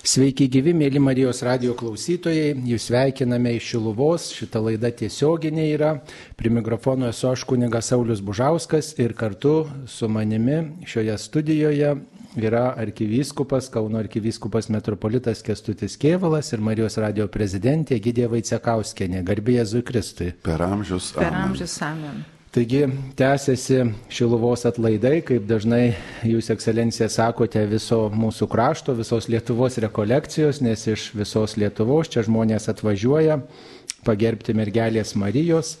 Sveiki gyvi, mėly Marijos radio klausytojai, jūs sveikiname iš Šiluvos, šita laida tiesioginė yra, prie mikrofono esu aš kunigas Saulis Bužauskas ir kartu su manimi šioje studijoje yra arkivyskupas, Kauno arkivyskupas metropolitas Kestutis Kievalas ir Marijos radio prezidentė Gidė Vaicekauskenė, garbė Jėzui Kristui. Per amžius. Per amžius amen. Taigi tęsiasi Šiluvos atlaidai, kaip dažnai jūs ekscelencija sakote, viso mūsų krašto, visos Lietuvos rekolekcijos, nes iš visos Lietuvos čia žmonės atvažiuoja pagerbti mergelės Marijos.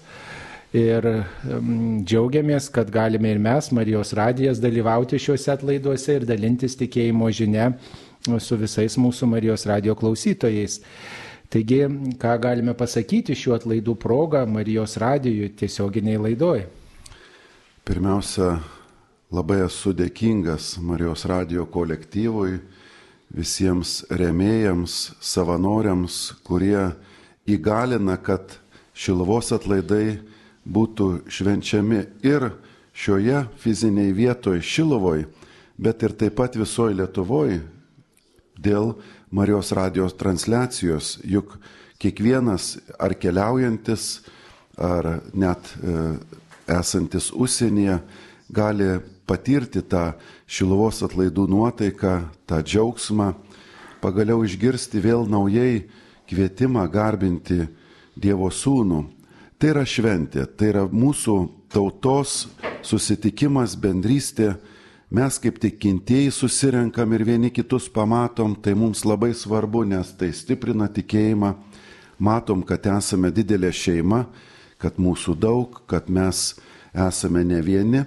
Ir um, džiaugiamės, kad galime ir mes, Marijos radijas, dalyvauti šiuose atlaiduose ir dalintis tikėjimo žinia su visais mūsų Marijos radio klausytojais. Taigi, ką galime pasakyti šiuo atlaidų proga Marijos radijui tiesioginiai laidoj? Pirmiausia, labai esu dėkingas Marijos radijo kolektyvui, visiems remėjams, savanoriams, kurie įgalina, kad Šilvos atlaidai būtų švenčiami ir šioje fiziniai vietoje Šilovoj, bet ir taip pat visoje Lietuvoje dėl Marijos radijos transliacijos, juk kiekvienas ar keliaujantis, ar net e, esantis užsienyje gali patirti tą Šilovos atlaidų nuotaiką, tą džiaugsmą, pagaliau išgirsti vėl naujai kvietimą garbinti Dievo sūnų. Tai yra šventė, tai yra mūsų tautos susitikimas, bendrystė, mes kaip tikintieji susirenkam ir vieni kitus pamatom, tai mums labai svarbu, nes tai stiprina tikėjimą, matom, kad esame didelė šeima, kad mūsų daug, kad mes esame ne vieni.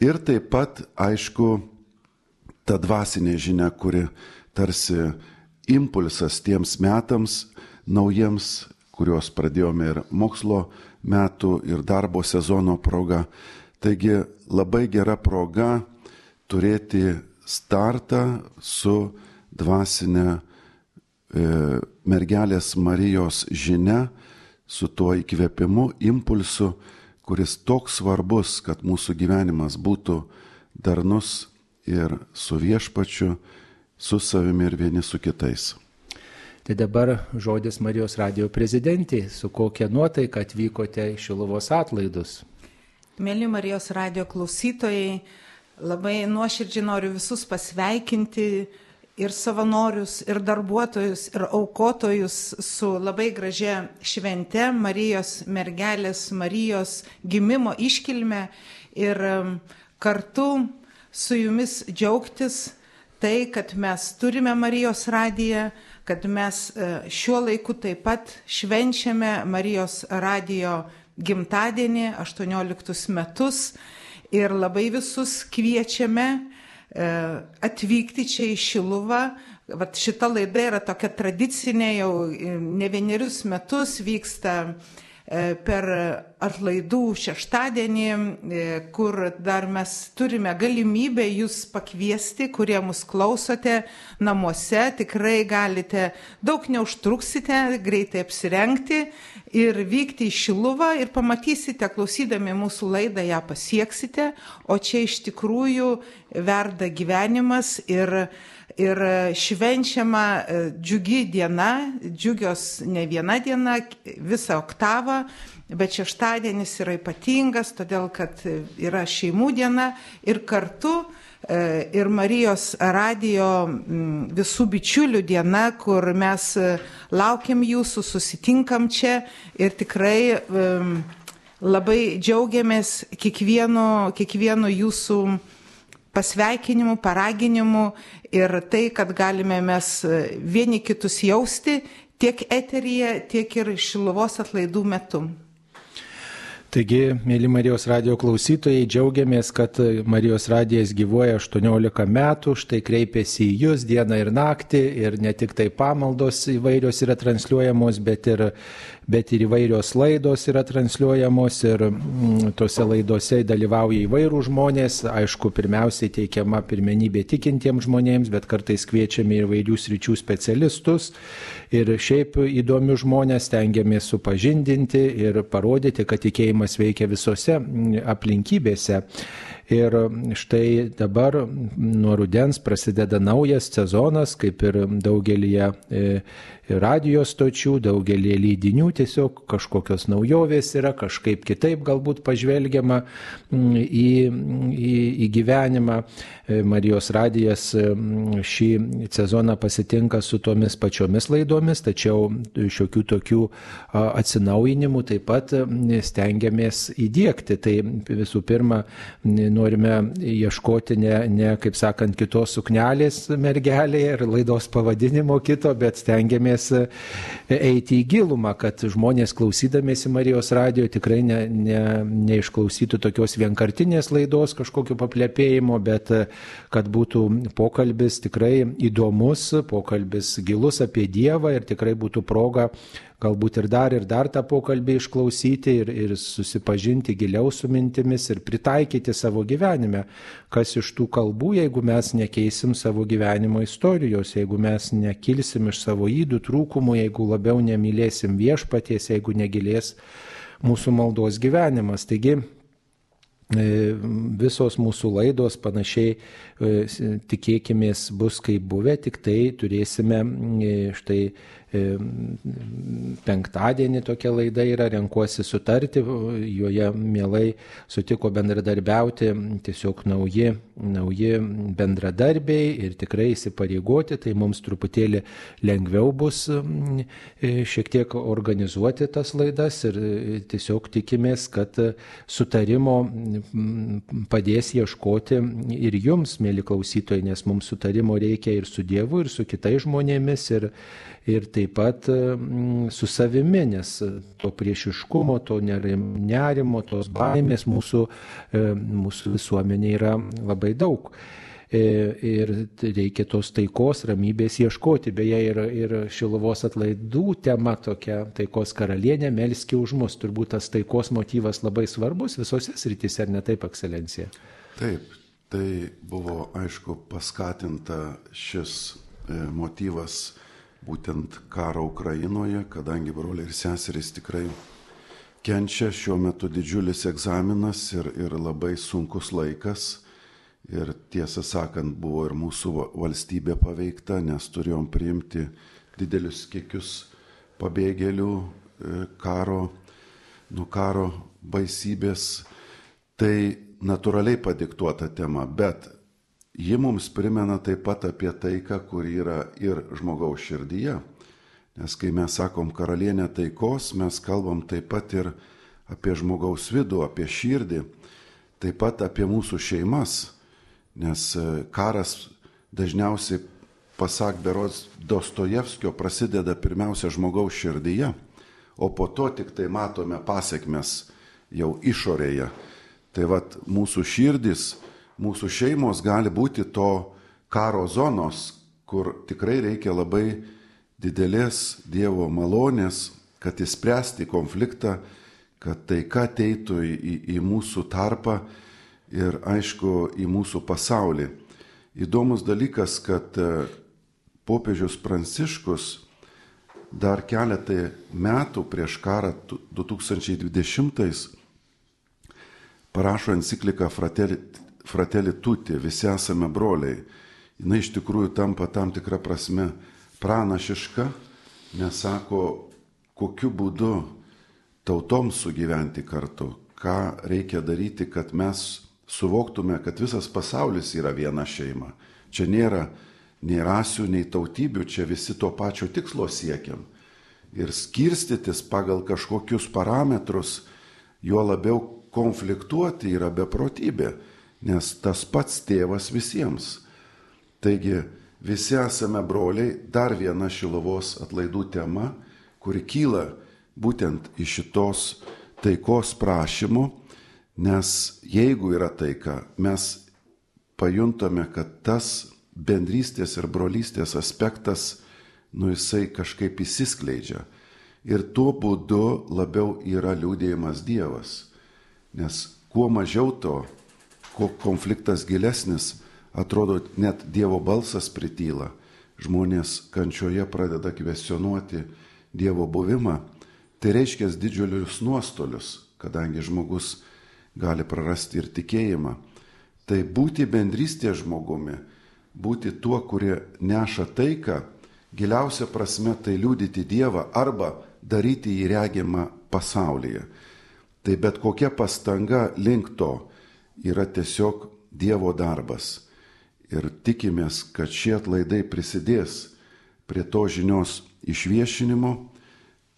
Ir taip pat, aišku, ta dvasinė žinia, kuri tarsi impulsas tiems metams naujiems, kuriuos pradėjome ir mokslo metų, ir darbo sezono proga. Taigi labai gera proga turėti startą su dvasinė e, mergelės Marijos žinia, su tuo įkvėpimu, impulsu, kuris toks svarbus, kad mūsų gyvenimas būtų darnus ir su viešpačiu, su savimi ir vieni su kitais. Tai dabar žodis Marijos radio prezidentė, su kokia nuotaika atvykote į Šilovos atlaidus. Mėly Marijos radio klausytojai, Labai nuoširdžiai noriu visus pasveikinti ir savanorius, ir darbuotojus, ir aukotojus su labai gražia švente Marijos mergelės, Marijos gimimo iškilme. Ir kartu su jumis džiaugtis tai, kad mes turime Marijos radiją, kad mes uh, šiuo laiku taip pat švenčiame Marijos radijo gimtadienį, 18 metus ir labai visus kviečiame e, atvykti čia į Šiluvą. Vat šita laida yra tokia tradicinė, jau e, ne vienerius metus vyksta E, per atlaidų šeštadienį, e, kur dar mes turime galimybę jūs pakviesti, kurie mus klausote namuose. Tikrai galite, daug neužtruksite, greitai apsirengti ir vykti į Šiluvą ir pamatysite, klausydami mūsų laidą ją pasieksite, o čia iš tikrųjų verda gyvenimas ir ir švenčiama e, džiugi diena, džiugios ne viena diena, visą oktavą, bet šeštadienis yra ypatingas, todėl kad yra šeimų diena ir kartu e, ir Marijos radio visų bičiulių diena, kur mes e, laukiam jūsų, susitinkam čia ir tikrai labai džiaugiamės kiekvienu, kiekvienu jūsų pasveikinimu, paraginimu ir tai, kad galime mes vieni kitus jausti tiek eteryje, tiek ir šiluvos atlaidų metu. Taigi, mėly Marijos radio klausytojai, džiaugiamės, kad Marijos radijas gyvuoja 18 metų, štai kreipiasi į Jūs dieną ir naktį ir ne tik tai pamaldos įvairios yra transliuojamos, bet ir bet ir įvairios laidos yra transliuojamos ir mm, tose laidose dalyvauja įvairių žmonės. Aišku, pirmiausiai teikiama pirmenybė tikintiems žmonėms, bet kartais kviečiame ir įvairių sričių specialistus. Ir šiaip įdomių žmonės tengiamės supažindinti ir parodyti, kad tikėjimas veikia visose mm, aplinkybėse. Ir štai dabar nuo rudens prasideda naujas sezonas, kaip ir daugelį radio stočių, daugelį leidinių tiesiog kažkokios naujovės yra, kažkaip kitaip galbūt pažvelgiama mm, į, į, į gyvenimą. E, Marijos radijas mm, šį sezoną pasitinka su tomis pačiomis laidomis, tačiau šiokių tokių atsinaujinimų taip pat mm, stengiamės įdėkti. Tai visų pirma, norime ieškoti ne, ne kaip sakant, kitos suknelės mergelėje ir laidos pavadinimo kito, bet stengiamės stengiamės e, eiti į gilumą, kad žmonės klausydamėsi Marijos radio tikrai ne, ne, neišklausytų tokios vienkartinės laidos, kažkokio paplepėjimo, bet e, kad būtų pokalbis tikrai įdomus, pokalbis gilus apie Dievą ir tikrai būtų proga galbūt ir dar ir dar tą pokalbį išklausyti ir, ir susipažinti giliau su mintimis ir pritaikyti savo gyvenime. Kas iš tų kalbų, jeigu mes nekeisim savo gyvenimo istorijos, jeigu mes nekilsim iš savo įdų trūkumų, jeigu labiau nemylėsim viešpaties, jeigu negilės mūsų maldos gyvenimas. Taigi, e, visos mūsų laidos panašiai e, tikėkime bus kaip buvę, tik tai turėsime e, štai penktadienį tokia laida yra, renkuosi sutarti, joje mielai sutiko bendradarbiauti tiesiog nauji, nauji bendradarbiai ir tikrai įsipareigoti, tai mums truputėlį lengviau bus šiek tiek organizuoti tas laidas ir tiesiog tikimės, kad sutarimo padės ieškoti ir jums, mėly klausytojai, nes mums sutarimo reikia ir su Dievu, ir su kitais žmonėmis. Ir, ir taip pat mm, su savimi, nes to priešiškumo, to nerimo, tos baimės mūsų, e, mūsų visuomenė yra labai daug. E, ir reikia tos taikos, ramybės ieškoti. Beje, ir, ir Šilovos atlaidų tema tokia taikos karalienė, melski už mus. Turbūt tas taikos motyvas labai svarbus visose srityse, ar ne taip, ekscelencija? Taip, tai buvo aišku paskatinta šis e, motyvas būtent karo Ukrainoje, kadangi broliai ir seserys tikrai kenčia šiuo metu didžiulis egzaminas ir, ir labai sunkus laikas. Ir tiesą sakant, buvo ir mūsų valstybė paveikta, nes turėjom priimti didelius kiekius pabėgėlių e, karo, nuo karo baisybės. Tai natūraliai padiktuota tema, bet Ji mums primena taip pat apie taiką, kur yra ir žmogaus širdyje. Nes kai mes sakom karalienė taikos, mes kalbam taip pat ir apie žmogaus vidų, apie širdį, taip pat apie mūsų šeimas. Nes e, karas dažniausiai, pasak beros Dostojevskio, prasideda pirmiausia žmogaus širdyje, o po to tik tai matome pasiekmes jau išorėje. Tai vad mūsų širdis mūsų šeimos gali būti to karo zonos, kur tikrai reikia labai didelės Dievo malonės, kad įspręsti konfliktą, kad taika ateitų į, į, į mūsų tarpą ir aišku į mūsų pasaulį. Įdomus dalykas, kad e, popiežius Pranciškus dar keletą metų prieš karą 2020 parašo encikliką Fratelli fratelį tuti, visi esame broliai, jinai iš tikrųjų tampa tam tikrą prasme pranašiška, nes sako, kokiu būdu tautoms sugyventi kartu, ką reikia daryti, kad mes suvoktume, kad visas pasaulis yra viena šeima. Čia nėra nei rasių, nei tautybių, čia visi to pačio tikslo siekiam. Ir skirstytis pagal kažkokius parametrus, juo labiau konfliktuoti yra beprotybė nes tas pats tėvas visiems. Taigi visi esame broliai, dar viena Šilovos atlaidų tema, kuri kyla būtent iš šitos taikos prašymų, nes jeigu yra taika, mes pajuntame, kad tas bendrystės ir brolystės aspektas, nu jisai kažkaip įsiskleidžia. Ir tuo būdu labiau yra liūdėjimas Dievas. Nes kuo mažiau to konfliktas gilesnis, atrodo net Dievo balsas prityla, žmonės kančioje pradeda kvestionuoti Dievo buvimą, tai reiškia didžiulius nuostolius, kadangi žmogus gali prarasti ir tikėjimą. Tai būti bendrystės žmogumi, būti tuo, kurie neša taiką, giliausia prasme tai liūdyti Dievą arba daryti jį regimą pasaulyje. Tai bet kokia pastanga link to yra tiesiog Dievo darbas. Ir tikimės, kad šie atlaidai prisidės prie to žinios išviešinimo,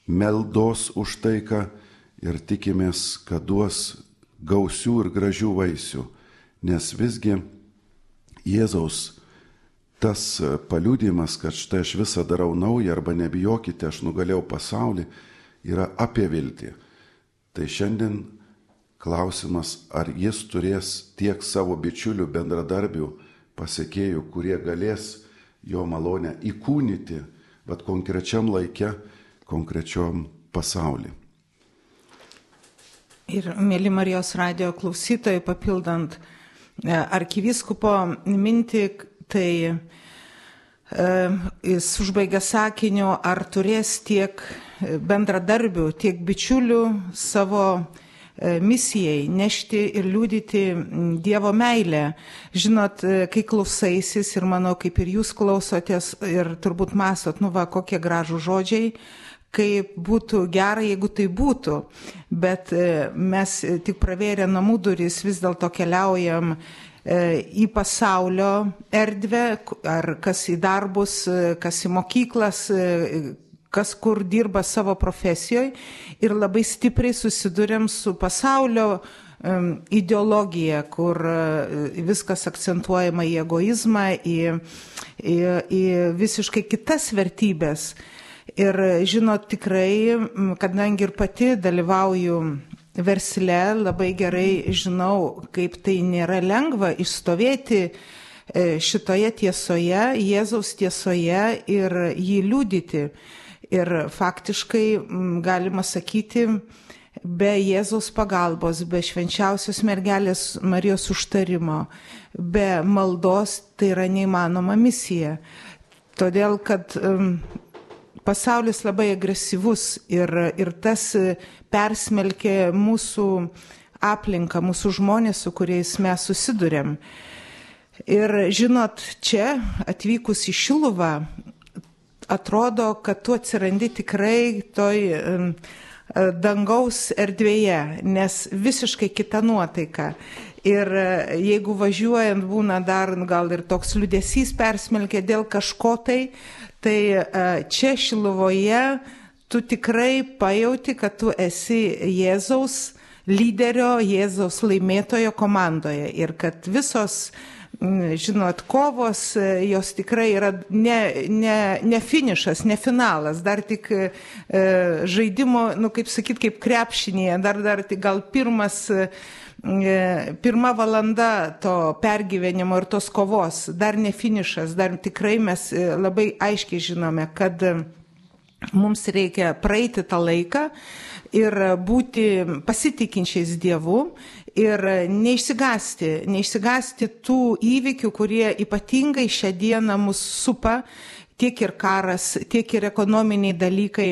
meldos už taiką ir tikimės, kad duos gausių ir gražių vaisių, nes visgi Jėzaus tas paliūdimas, kad štai aš visą darau naują arba nebijokite, aš nugalėjau pasaulį, yra apie viltį. Tai šiandien klausimas, ar jis turės tiek savo bičiulių bendradarbių pasiekėjų, kurie galės jo malonę įkūnyti, bet konkrečiam laikė, konkrečiom pasaulį. Ir, mėly Marijos radio klausytojai, papildant e, arkiviskupo mintį, tai e, jis užbaigia sakiniu, ar turės tiek bendradarbių, tiek bičiulių savo e, misijai nešti ir liūdyti Dievo meilę. Žinot, kai klausaisis ir manau, kaip ir jūs klausotės ir turbūt masot, nu va, kokie gražų žodžiai, kaip būtų gera, jeigu tai būtų. Bet e, mes tik pravėrę namų duris vis dėlto keliaujam e, į pasaulio erdvę, ar kas į darbus, e, kas į mokyklas, kas kur dirba savo profesijoje ir labai stipriai susidurėm su pasaulio ideologija, kur viskas akcentuojama į egoizmą, į, į, į visiškai kitas vertybės. Ir žinot, tikrai, kadangi ir pati dalyvauju versle, labai gerai žinau, kaip tai nėra lengva išstovėti e, šitoje tiesoje, Jėzaus tiesoje ir jį liūdyti. Ir faktiškai galima sakyti, be Jėzaus pagalbos, be švenčiausios mergelės Marijos užtarimo, be maldos tai yra neįmanoma misija. Todėl, kad pasaulis labai agresyvus ir, ir tas persmelkė mūsų aplinką, mūsų žmonės, su kuriais mes susidurėm. Ir žinot, čia atvykus į Šiluvą, atrodo, kad tu atsirandi tikrai toj dangaus erdvėje, nes visiškai kita nuotaika. Ir e, jeigu važiuojant būna dar gal ir toks liudesys persmelkia dėl kažko tai, Tai e, čia Šiluvoje tu tikrai pajauti, kad tu esi Jėzaus lyderio, Jėzaus laimėtojo komandoje ir kad visos, žinot, kovos, e, jos tikrai yra ne, ne, ne finišas, ne finalas, dar tik e, žaidimo, nu kaip sakyt, kaip krepšinėje, dar, dar tik gal pirmas E, pirma valanda to pergyvenimo ir tos kovos, dar ne finišas, dar tikrai mes e, labai aiškiai žinome, kad e, mums reikia praeiti tą laiką ir būti pasitikinčiais Dievu ir neišsigasti, neišsigasti tų įvykių, kurie ypatingai šią dieną mus supa, tiek ir karas, tiek ir ekonominiai dalykai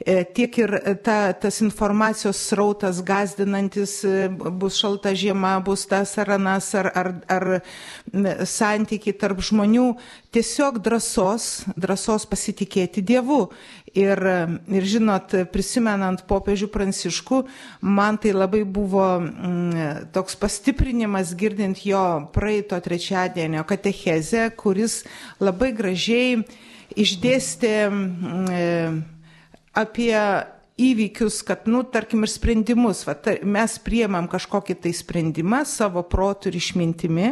E, tiek ir ta, tas informacijos srautas gazdinantis, e, bus šalta žiema, bus tas ar anas, ar, ar, ar santykiai tarp žmonių, tiesiog drąsos, drąsos pasitikėti Dievu. Ir, ir žinot, prisimenant popiežių pranciškų, man tai labai buvo mm, toks pastiprinimas girdint jo praeito trečiadienio katechezę, kuris labai gražiai išdėstė mm, apie įvykius, kad, nu, tarkim, ir sprendimus, va, tar, mes priemam kažkokį tai sprendimą savo protų ir išmintimi,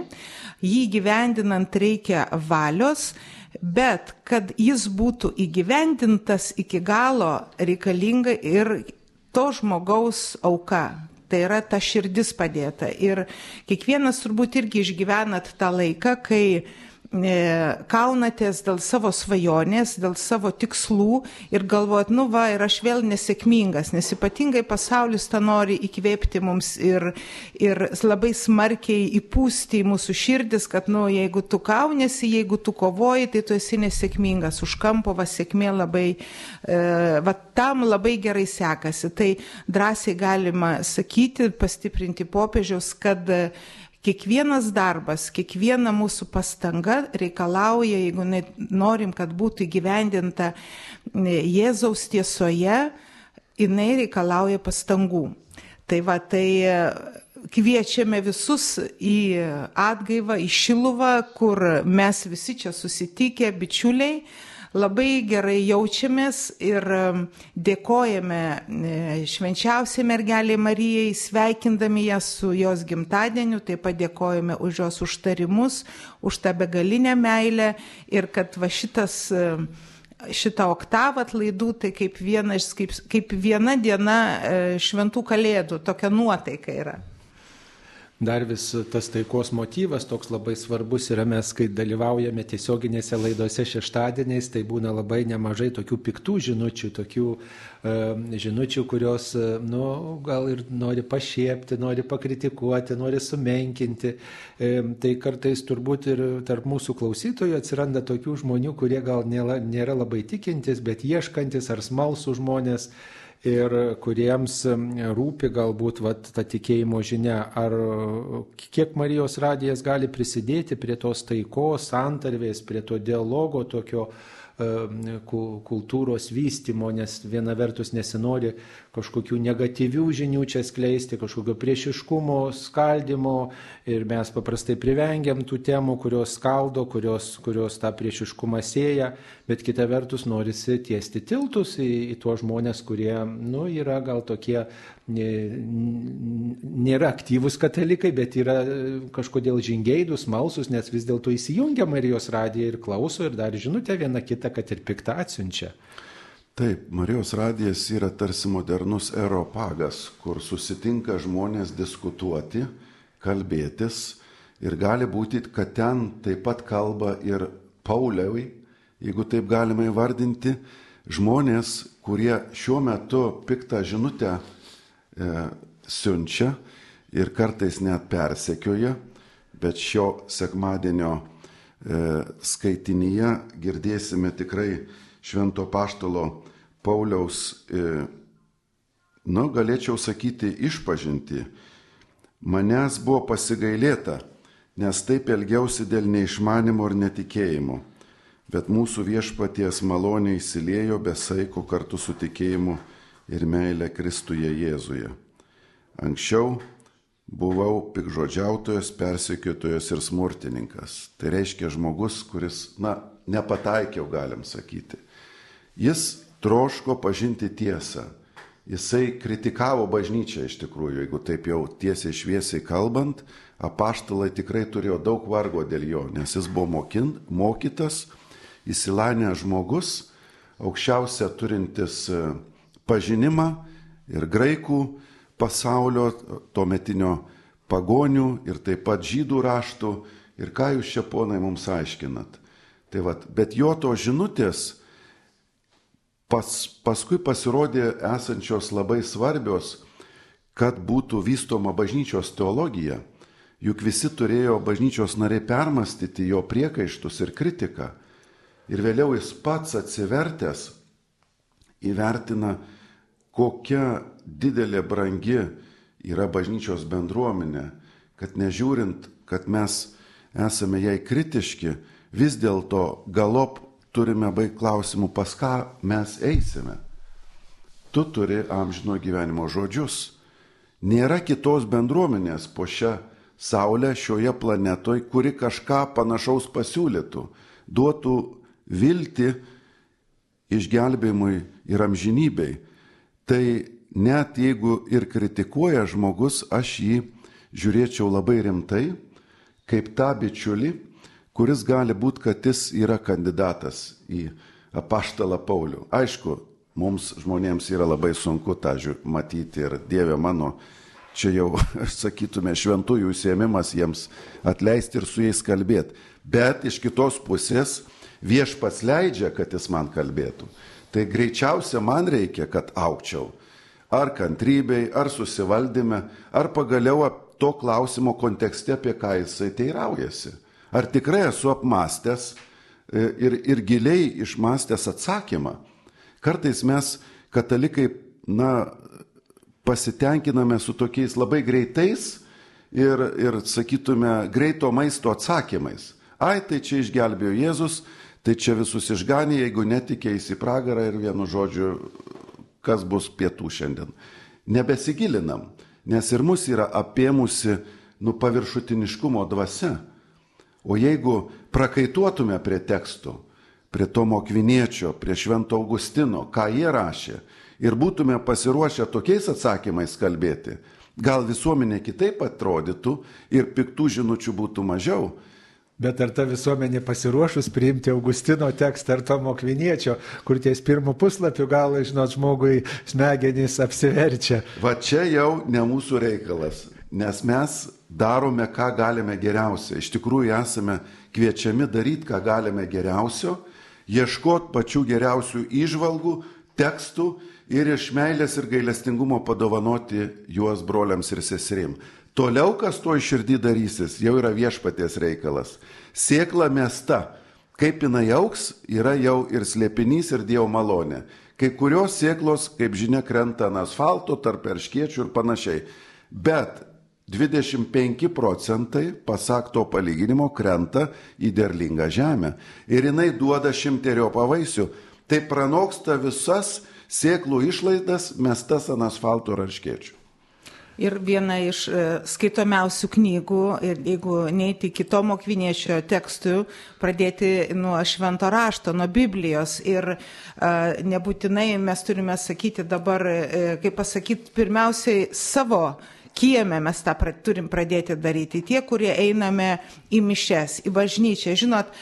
jį gyvendinant reikia valios, bet kad jis būtų įgyvendintas iki galo reikalinga ir to žmogaus auka. Tai yra ta širdis padėta. Ir kiekvienas turbūt irgi išgyvenat tą laiką, kai kaunatės dėl savo svajonės, dėl savo tikslų ir galvojat, nu va, ir aš vėl nesėkmingas, nes ypatingai pasaulis tą nori įkvėpti mums ir, ir labai smarkiai įpūsti į mūsų širdis, kad, nu, jeigu tu kaunėsi, jeigu tu kovoji, tai tu esi nesėkmingas, už kampo va sėkmė labai, e, va tam labai gerai sekasi. Tai drąsiai galima sakyti, pastiprinti popiežiaus, kad kiekvienas darbas, kiekviena mūsų pastanga reikalauja, jeigu norim, kad būtų įgyvendinta Jėzaus tiesoje, jinai reikalauja pastangų. Tai va, tai kviečiame visus į atgaivą, į šiluvą, kur mes visi čia susitikę, bičiuliai, labai gerai jaučiamės ir dėkojame e, švenčiausiai mergeliai Marijai, sveikindami ją su jos gimtadieniu, taip pat dėkojame už jos užtarimus, už tą begalinę meilę ir kad va šitas šitą oktavą atlaidų, tai kaip viena, kaip, kaip viena diena e, šventų kalėdų, tokia nuotaika yra dar vis tas taikos motyvas toks labai svarbus yra mes, kai dalyvaujame tiesioginėse laidose šeštadieniais, tai būna labai nemažai tokių piktų žinučių, tokių uh, žinučių, kurios, uh, nu, gal ir nori pašiepti, nori pakritikuoti, nori sumenkinti. Um, tai kartais turbūt ir tarp mūsų klausytojų atsiranda tokių žmonių, kurie gal nėra, nėra labai tikintis, bet ieškantis ar smalsų žmonės ir kuriems rūpi galbūt vat, ta tikėjimo žinia, ar kiek Marijos radijas gali prisidėti prie tos taikos, santarvės, prie to dialogo tokio kultūros vystimo, nes viena vertus nesinori kažkokių negatyvių žinių čia skleisti, kažkokio priešiškumo, skaldimo ir mes paprastai privengiam tų temų, kurios skaldo, kurios, kurios tą priešiškumą sėja, bet kita vertus norisi tiesti tiltus į, į tuos žmonės, kurie nu, yra gal tokie nėra aktyvūs katalikai, bet yra kažkodėl žingeidus, malsus, nes vis dėlto įsijungia Marijos radiją ir klauso ir dar žinutę vieną kitą, kad ir piktą atsiunčia. Taip, Marijos radijas yra tarsi modernus aeropagas, kur susitinka žmonės diskutuoti, kalbėtis ir gali būti, kad ten taip pat kalba ir Pauliaui, jeigu taip galima įvardinti, žmonės, kurie šiuo metu piktą žinutę e, siunčia ir kartais net persekioja, bet šio sekmadienio e, skaitinyje girdėsime tikrai švento paštalo Pauliaus, e, nu, galėčiau sakyti, išpažinti. Manęs buvo pasigailėta, nes taip elgiausi dėl neišmanimo ir netikėjimo, bet mūsų viešpaties malonė įsiliejo be saiko kartu su tikėjimu ir meilė Kristuje Jėzuje. Anksčiau buvau pikžodžiautojas, persekiotojas ir smurtininkas. Tai reiškia žmogus, kuris, na, nepataikiau, galim sakyti. Jis troško pažinti tiesą. Jisai kritikavo bažnyčią iš tikrųjų, jeigu taip jau tiesiai šviesiai kalbant, apaštalai tikrai turėjo daug vargo dėl jo, nes jis buvo mokin, mokytas, įsilanęs žmogus, aukščiausia turintis e, pažinimą ir graikų pasaulio, to metinio pagonių ir taip pat žydų raštų. Ir ką jūs čia ponai mums aiškinat? Tai vat, bet jo to žinutės pas, paskui pasirodė esančios labai svarbios, kad būtų vystoma bažnyčios teologija, juk visi turėjo bažnyčios nariai permastyti jo priekaištus ir kritiką. Ir vėliau jis pats atsivertęs įvertina, kokia didelė brangi yra bažnyčios bendruomenė, kad nežiūrint, kad mes esame jai kritiški, vis dėlto galop turime baigti klausimų, pas ką mes eisime. Tu turi amžino gyvenimo žodžius. Nėra kitos bendruomenės po šią Saulę šioje planetoje, kuri kažką panašaus pasiūlytų, duotų viltį išgelbėjimui ir amžinybei. Tai net jeigu ir kritikuoja žmogus, aš jį žiūrėčiau labai rimtai, kaip tą bičiulį, kuris gali būti, kad jis yra kandidatas į apaštalą Paulių. Aišku, mums žmonėms yra labai sunku tą matyti ir Dieve mano, čia jau, sakytume, šventųjų įsiemimas jiems atleisti ir su jais kalbėti. Bet iš kitos pusės viešpats leidžia, kad jis man kalbėtų. Tai greičiausia man reikia, kad aukčiau. Ar kantrybei, ar susivaldyme, ar pagaliau to klausimo kontekste, apie ką jisai teiraujasi. Ar tikrai esu apmastęs e, ir, ir giliai išmastęs atsakymą? Kartais mes, katalikai, na, pasitenkiname su tokiais labai greitais ir, ir sakytume, greito maisto atsakymais. Ai, tai čia išgelbėjo Jėzus, tai čia visus išganė, jeigu netikėjai į pragarą ir vienu žodžiu, kas bus pietų šiandien. Nebesigilinam, nes ir mus yra apėmusi nu paviršutiniškumo dvasia. O jeigu prakaituotume prie tekstų, prie Tomo Kviniečio, prie Švento Augustino, ką jie rašė, ir būtume pasiruošę tokiais atsakymais kalbėti, gal visuomenė kitaip atrodytų ir piktų žinučių būtų mažiau. Bet ar ta visuomenė pasiruošus priimti Augustino tekstą ar Tomo Kviniečio, kur ties pirmų puslapių gal, žinot, žmogui smegenys apsiverčia? Va čia jau ne mūsų reikalas, nes mes darome, ką galime geriausio. Iš tikrųjų esame kviečiami daryti, ką galime geriausio, ieškoti pačių geriausių išvalgų, tekstų ir iš meilės ir gailestingumo padovanoti juos broliams ir seserim. Toliau, kas to iširdį darysis, jau yra viešpaties reikalas. Sėkla mesta, kaip jinai auks, yra jau ir slėpinys, ir Dievo malonė. Kai kurios sėklos, kaip žinia, krenta ant asfalto, tarp erškiečių ir panašiai. Bet 25 procentai, pasak to palyginimo, krenta į derlingą žemę. Ir jinai duoda šimterio pavaisių. Tai pranoksta visas sėklų išlaidas mestas ant asfalto ir arškiečių. Ir viena iš e, skaitomiausių knygų, ir jeigu neiti kito mokviniečio tekstų, pradėti nuo švento rašto, nuo Biblijos. Ir e, nebūtinai mes turime sakyti dabar, e, kaip pasakyti, pirmiausiai savo kieme mes tą turim pradėti daryti. Tie, kurie einame į mišes, į bažnyčią. Žinot,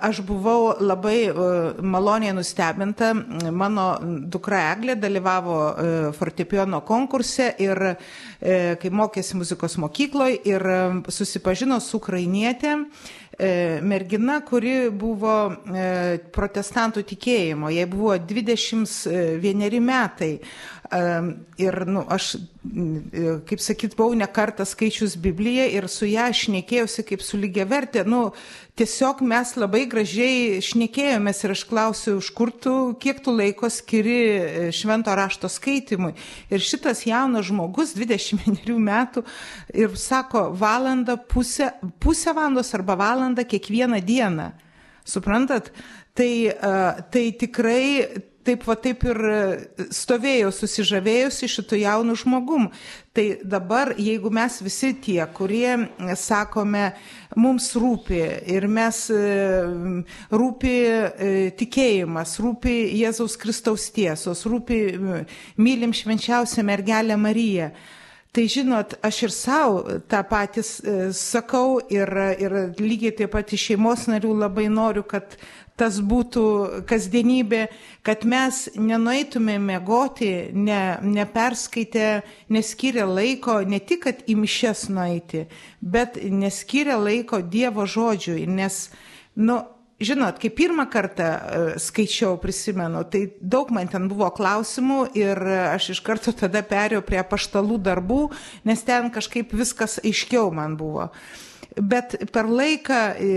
aš buvau labai e, maloniai nustebinta. Mano dukra Eglė dalyvavo e, fortepijono konkurse ir e, kai mokėsi muzikos mokykloje ir susipažino su ukrainietė mergina, kuri buvo protestantų tikėjimo, jai buvo 21 metai. Ir nu, aš, kaip sakyt, buvau ne kartą skaičius Bibliją ir su ją šnekėjausi kaip su lygiavertė. Nu, tiesiog mes labai gražiai šnekėjomės ir aš klausiau, iš kur tu, kiek tu laiko skiri e, švento rašto skaitimui. Ir šitas jaunas žmogus, 21 metų, ir sako, valandą, pusę, pusę valandos arba valandą kiekvieną dieną. Suprantat? Tai, tai tikrai taip va taip ir stovėjau susižavėjusi šitų jaunų žmogum. Tai dabar, jeigu mes visi tie, kurie sakome, mums rūpi ir mes rūpi tikėjimas, rūpi Jėzaus Kristaus tiesos, rūpi mylim švenčiausią mergelę Mariją. Tai žinot, aš ir savo tą patys sakau ir, ir lygiai taip pat iš šeimos narių labai noriu, kad tas būtų kasdienybė, kad mes nenueitume mėgoti, ne, neperskaitę, neskyrę laiko, ne tik, kad į mišes nueiti, bet neskyrę laiko Dievo žodžiui, nes, nu, žinot, kai pirmą kartą e, skaičiau, prisimenu, tai daug man ten buvo klausimų ir aš iš karto tada perėjau prie paštalų darbų, nes ten kažkaip viskas aiškiau man buvo. Bet per laiką e,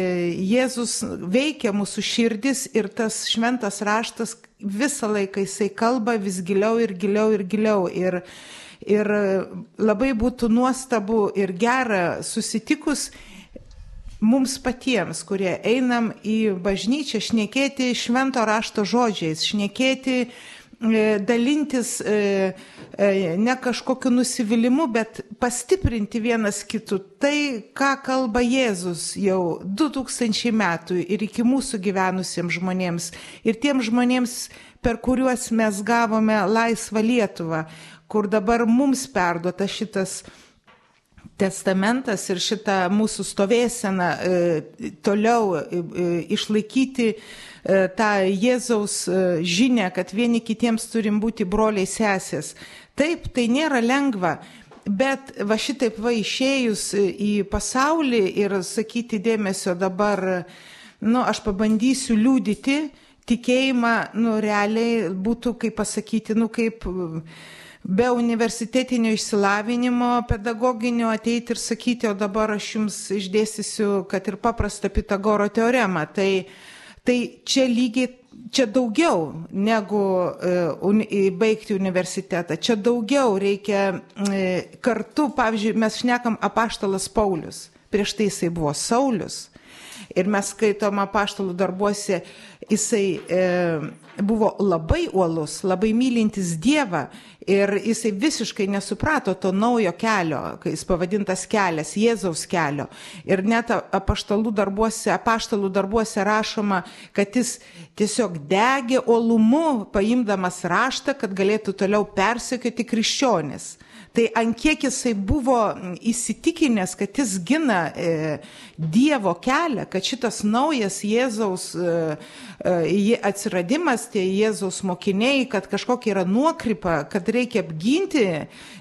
Jėzus veikia mūsų širdis ir tas šventas raštas visą laiką jisai kalba vis giliau ir giliau ir giliau. Ir, ir labai būtų nuostabu ir gera susitikus mums patiems, kurie einam į bažnyčią, šnekėti švento rašto žodžiais, šnekėti E, dalintis e, e, ne kažkokiu nusivylimu, bet pastiprinti vienas kitų tai, ką kalba Jėzus jau 2000 metų ir iki mūsų gyvenusiems žmonėms ir tiems žmonėms, per kuriuos mes gavome laisvą Lietuvą, kur dabar mums perduota šitas testamentas ir šitą mūsų stovėseną e, toliau e, išlaikyti e, tą Jėzaus žinę, kad vieni kitiems turim būti broliai sesės. Taip, tai nėra lengva, bet va šitaip va išėjus į pasaulį ir sakyti dėmesio dabar, nu, aš pabandysiu liūdyti, tikėjimą, nu, realiai būtų, kaip pasakyti, nu, kaip be universitetinio išsilavinimo pedagoginio ateiti ir sakyti, o dabar aš jums išdėstysiu, kad ir paprastą Pitagoro teoremą. Tai, tai čia lygiai čia daugiau negu e, baigti universitetą. Čia daugiau reikia e, kartu, pavyzdžiui, mes šnekam apaštalas Paulius, prieš tai jisai buvo Saulis. Ir mes skaitom apaštalų darbuose, jisai e, buvo labai uolus, labai mylintis Dievą ir jisai visiškai nesuprato to naujo kelio, kai jis pavadintas kelias, Jėzaus kelio. Ir net apaštalų darbuose, apaštalų darbuose rašoma, kad jis tiesiog degė uolumu, paimdamas raštą, kad galėtų toliau persekioti krikščionis. Tai ant kiek jisai buvo įsitikinęs, kad jis gina e, Dievo kelią, kad šitas naujas Jėzaus e, e, atsiradimas, tie Jėzaus mokiniai, kad kažkokia yra nuokrypa, kad reikia apginti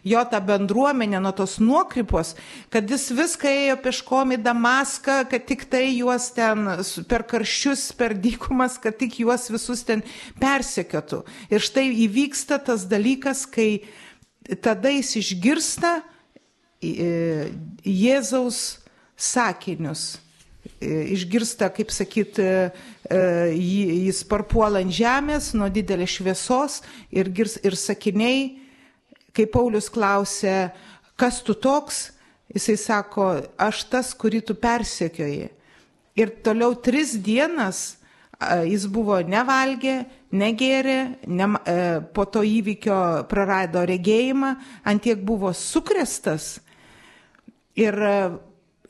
jo tą bendruomenę nuo tos nuokrypos, kad jis viską ėjo peškom į Damaską, kad tik tai juos ten per karščius, per dykumas, kad tik juos visus ten persekiotų. Ir štai įvyksta tas dalykas, kai tada jis išgirsta e, Jėzaus sakinius. E, išgirsta, kaip sakyt, e, jis parpuola ant žemės nuo didelės šviesos ir, girs, ir sakiniai, kai Paulius klausė, kas tu toks, jisai sako, aš tas, kurį tu persekioji. Ir toliau tris dienas jis buvo nevalgė, negėrė, ne, e, po to įvykio prarado regėjimą, antiek buvo sukrestas. Ir e,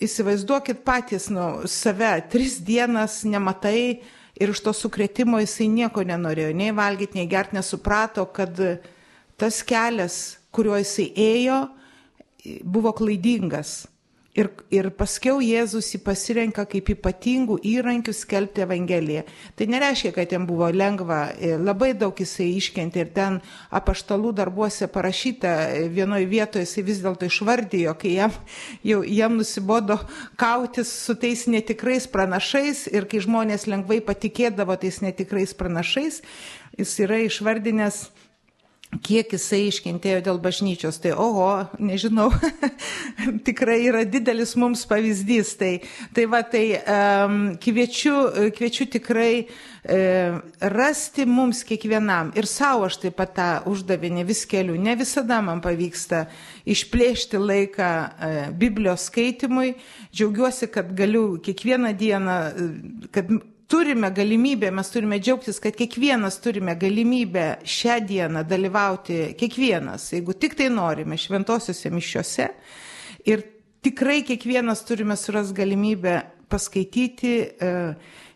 įsivaizduokit patys, nu, save, tris dienas nematai ir iš to sukretimo jisai nieko nenorėjo, nei valgyti, nei gert, nesuprato, kad tas kelias, kuriuo jisai ėjo, buvo klaidingas. Ir, ir paskiau Jėzus jį pasirenka kaip ypatingų įrankių skelbti Evangeliją. Tai nereiškia, kad jam buvo lengva, e, labai daug jisai iškentė ir ten apaštalų darbuose parašyta, e, vienoje vietoje jisai vis dėlto išvardijo, kai jam, jau, jam nusibodo kautis su tais netikrais pranašais ir kai žmonės lengvai patikėdavo tais netikrais pranašais, jis yra išvardinęs kiek jisai iškentėjo dėl bažnyčios. Tai oho, nežinau, tikrai yra didelis mums pavyzdys. Tai, tai va, tai um, kviečiu, kviečiu tikrai uh, rasti mums kiekvienam. Ir savo aš taip pat tą uždavinį vis keliu. Ne visada man pavyksta išplėšti laiką uh, Biblijos skaitimui. Džiaugiuosi, kad galiu kiekvieną dieną, uh, kad turime galimybę, mes turime džiaugtis, kad kiekvienas turime galimybę šią dieną dalyvauti, kiekvienas, jeigu tik tai norime, šventosiuose mišiuose. Ir tikrai kiekvienas turime suras galimybę paskaityti e,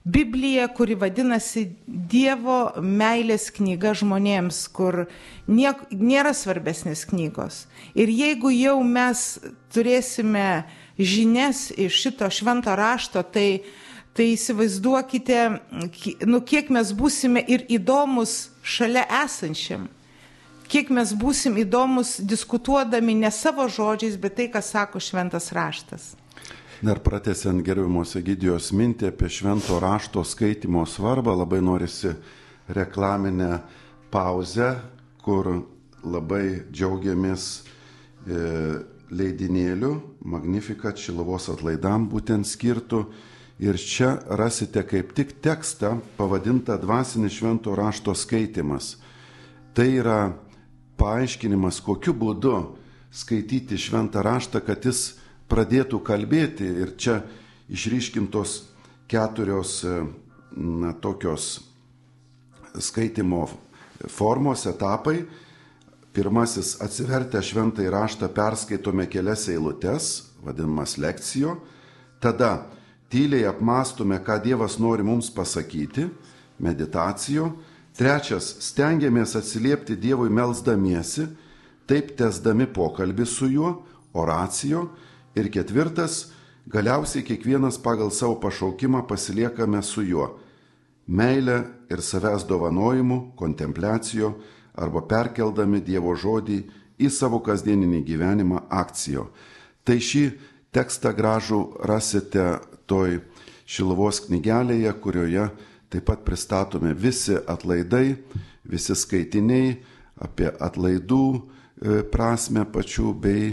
Bibliją, kuri vadinasi Dievo meilės knyga žmonėms, kur niek, nėra svarbesnės knygos. Ir jeigu jau mes turėsime žinias iš šito švento rašto, tai tai įsivaizduokite, nu, kiek mes būsime ir įdomus šalia esančiam, kiek mes būsim įdomus diskutuodami ne savo žodžiais, bet tai, ką sako šventas raštas. Dar pratesiant gerbiamos Egidijos mintį apie švento rašto skaitimo svarbą, labai norisi reklaminę pauzę, kur labai džiaugiamės e, leidinėliu Magnificat Šilovos atlaidam būtent skirtų Ir čia rasite kaip tik tekstą pavadintą dvasinis švento rašto skaitimas. Tai yra paaiškinimas, kokiu būdu skaityti šventą raštą, kad jis pradėtų kalbėti. Ir čia išryškintos keturios na, tokios skaitimo formos, etapai. Pirmasis atsivertę šventąjį raštą perskaitome kelias eilutes, vadinamas lekcijo. Tada tyliai apmastome, ką Dievas nori mums pasakyti, meditacijų. Trečias, stengiamės atsiliepti Dievui melzdamiesi, taip tesdami pokalbį su juo, oracijo. Ir ketvirtas, galiausiai kiekvienas pagal savo pašaukimą pasiliekame su juo. Meilė ir savęs dovanojimu, kontempliacijo arba perkeldami Dievo žodį į savo kasdieninį gyvenimą akcijo. Tai šį tekstą gražų rasite toj Šilovos knygelėje, kurioje taip pat pristatomi visi atlaidai, visi skaitiniai apie atlaidų e, prasme pačių bei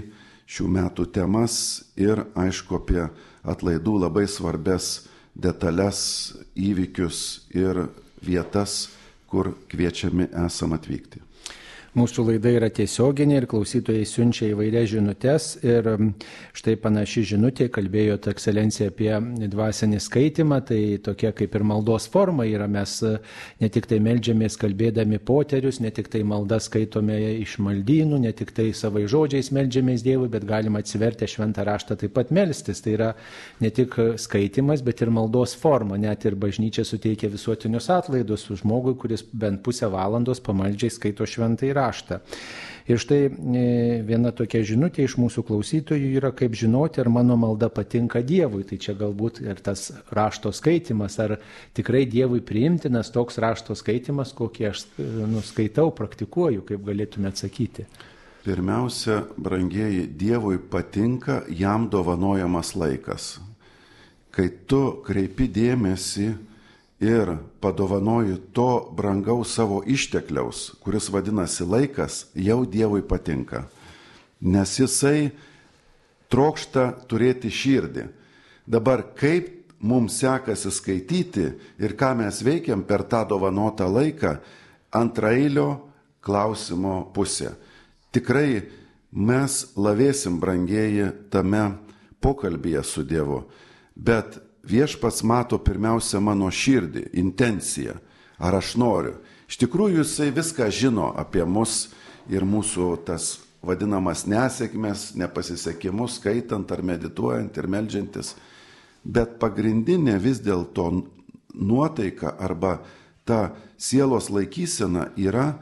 šių metų temas ir aišku apie atlaidų labai svarbes detalės, įvykius ir vietas, kur kviečiami esam atvykti. Mūsų laida yra tiesioginė ir klausytojai siunčia įvairias žinutės. Ir štai panaši žinutė kalbėjo ekscelencija apie dvasinį skaitimą. Tai tokia kaip ir maldos forma yra. Mes e, ne tik tai melžiamės kalbėdami poterius, ne tik tai maldą skaitome iš maldynų, ne tik tai savai žodžiais melžiamės Dievui, bet galima atsiverti šventą raštą taip pat melstis. Tai yra ne tik skaitimas, bet ir maldos forma. Net ir bažnyčia suteikia visuotinius atlaidus žmogui, kuris bent pusę valandos pamaldžiai skaito šventą raštą raštą. Ir štai e, viena tokia žinutė iš mūsų klausytojų yra, kaip žinoti, ar mano malda patinka Dievui. Tai čia galbūt ir tas rašto skaitimas, ar tikrai Dievui priimtinas toks rašto skaitimas, kokį aš e, nuskaitau, praktikuoju, kaip galėtume atsakyti. Pirmiausia, brangieji, Dievui patinka jam dovanojamas laikas. Kai tu kreipi dėmesį ir padovanoju to brangaus savo ištekliaus, kuris vadinasi laikas, jau Dievui patinka. Nes jisai trokšta turėti širdį. Dabar kaip mums sekasi skaityti ir ką mes veikiam per tą dovanotą laiką, antrailio klausimo pusė. Tikrai mes lavėsim brangieji tame pokalbėje su Dievu, bet viešpats mato pirmiausia mano širdį, intenciją, ar aš noriu. Iš tikrųjų jisai viską žino apie mus ir mūsų tas vadinamas nesėkmės, nepasisekimus, skaitant ar medituojant ir melžiantis. Bet pagrindinė vis dėlto nuotaika arba ta sielos laikysena yra,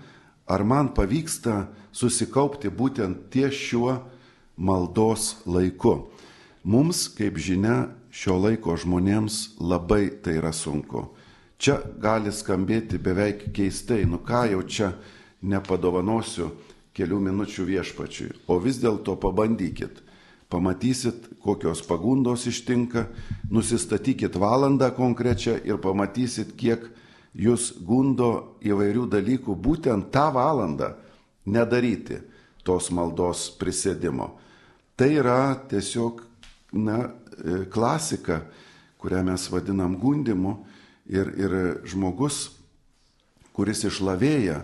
ar man pavyksta susikaupti būtent ties šiuo maldos laiku. Mums, kaip žinia, šio laiko žmonėms labai tai yra sunku. Čia gali skambėti beveik keistai, nu ką jau čia nepadovanosiu kelių minučių viešpačiui, o vis dėlto pabandykit. Pamatysit, kokios pagundos ištinka, nusistatykit valandą konkrečią ir pamatysit, kiek jūs gundo įvairių dalykų būtent tą valandą nedaryti tos maldos prisėdimo. Tai yra tiesiog, na, E, klasika, kurią mes vadinam gundimu, ir, ir žmogus, kuris išlavėja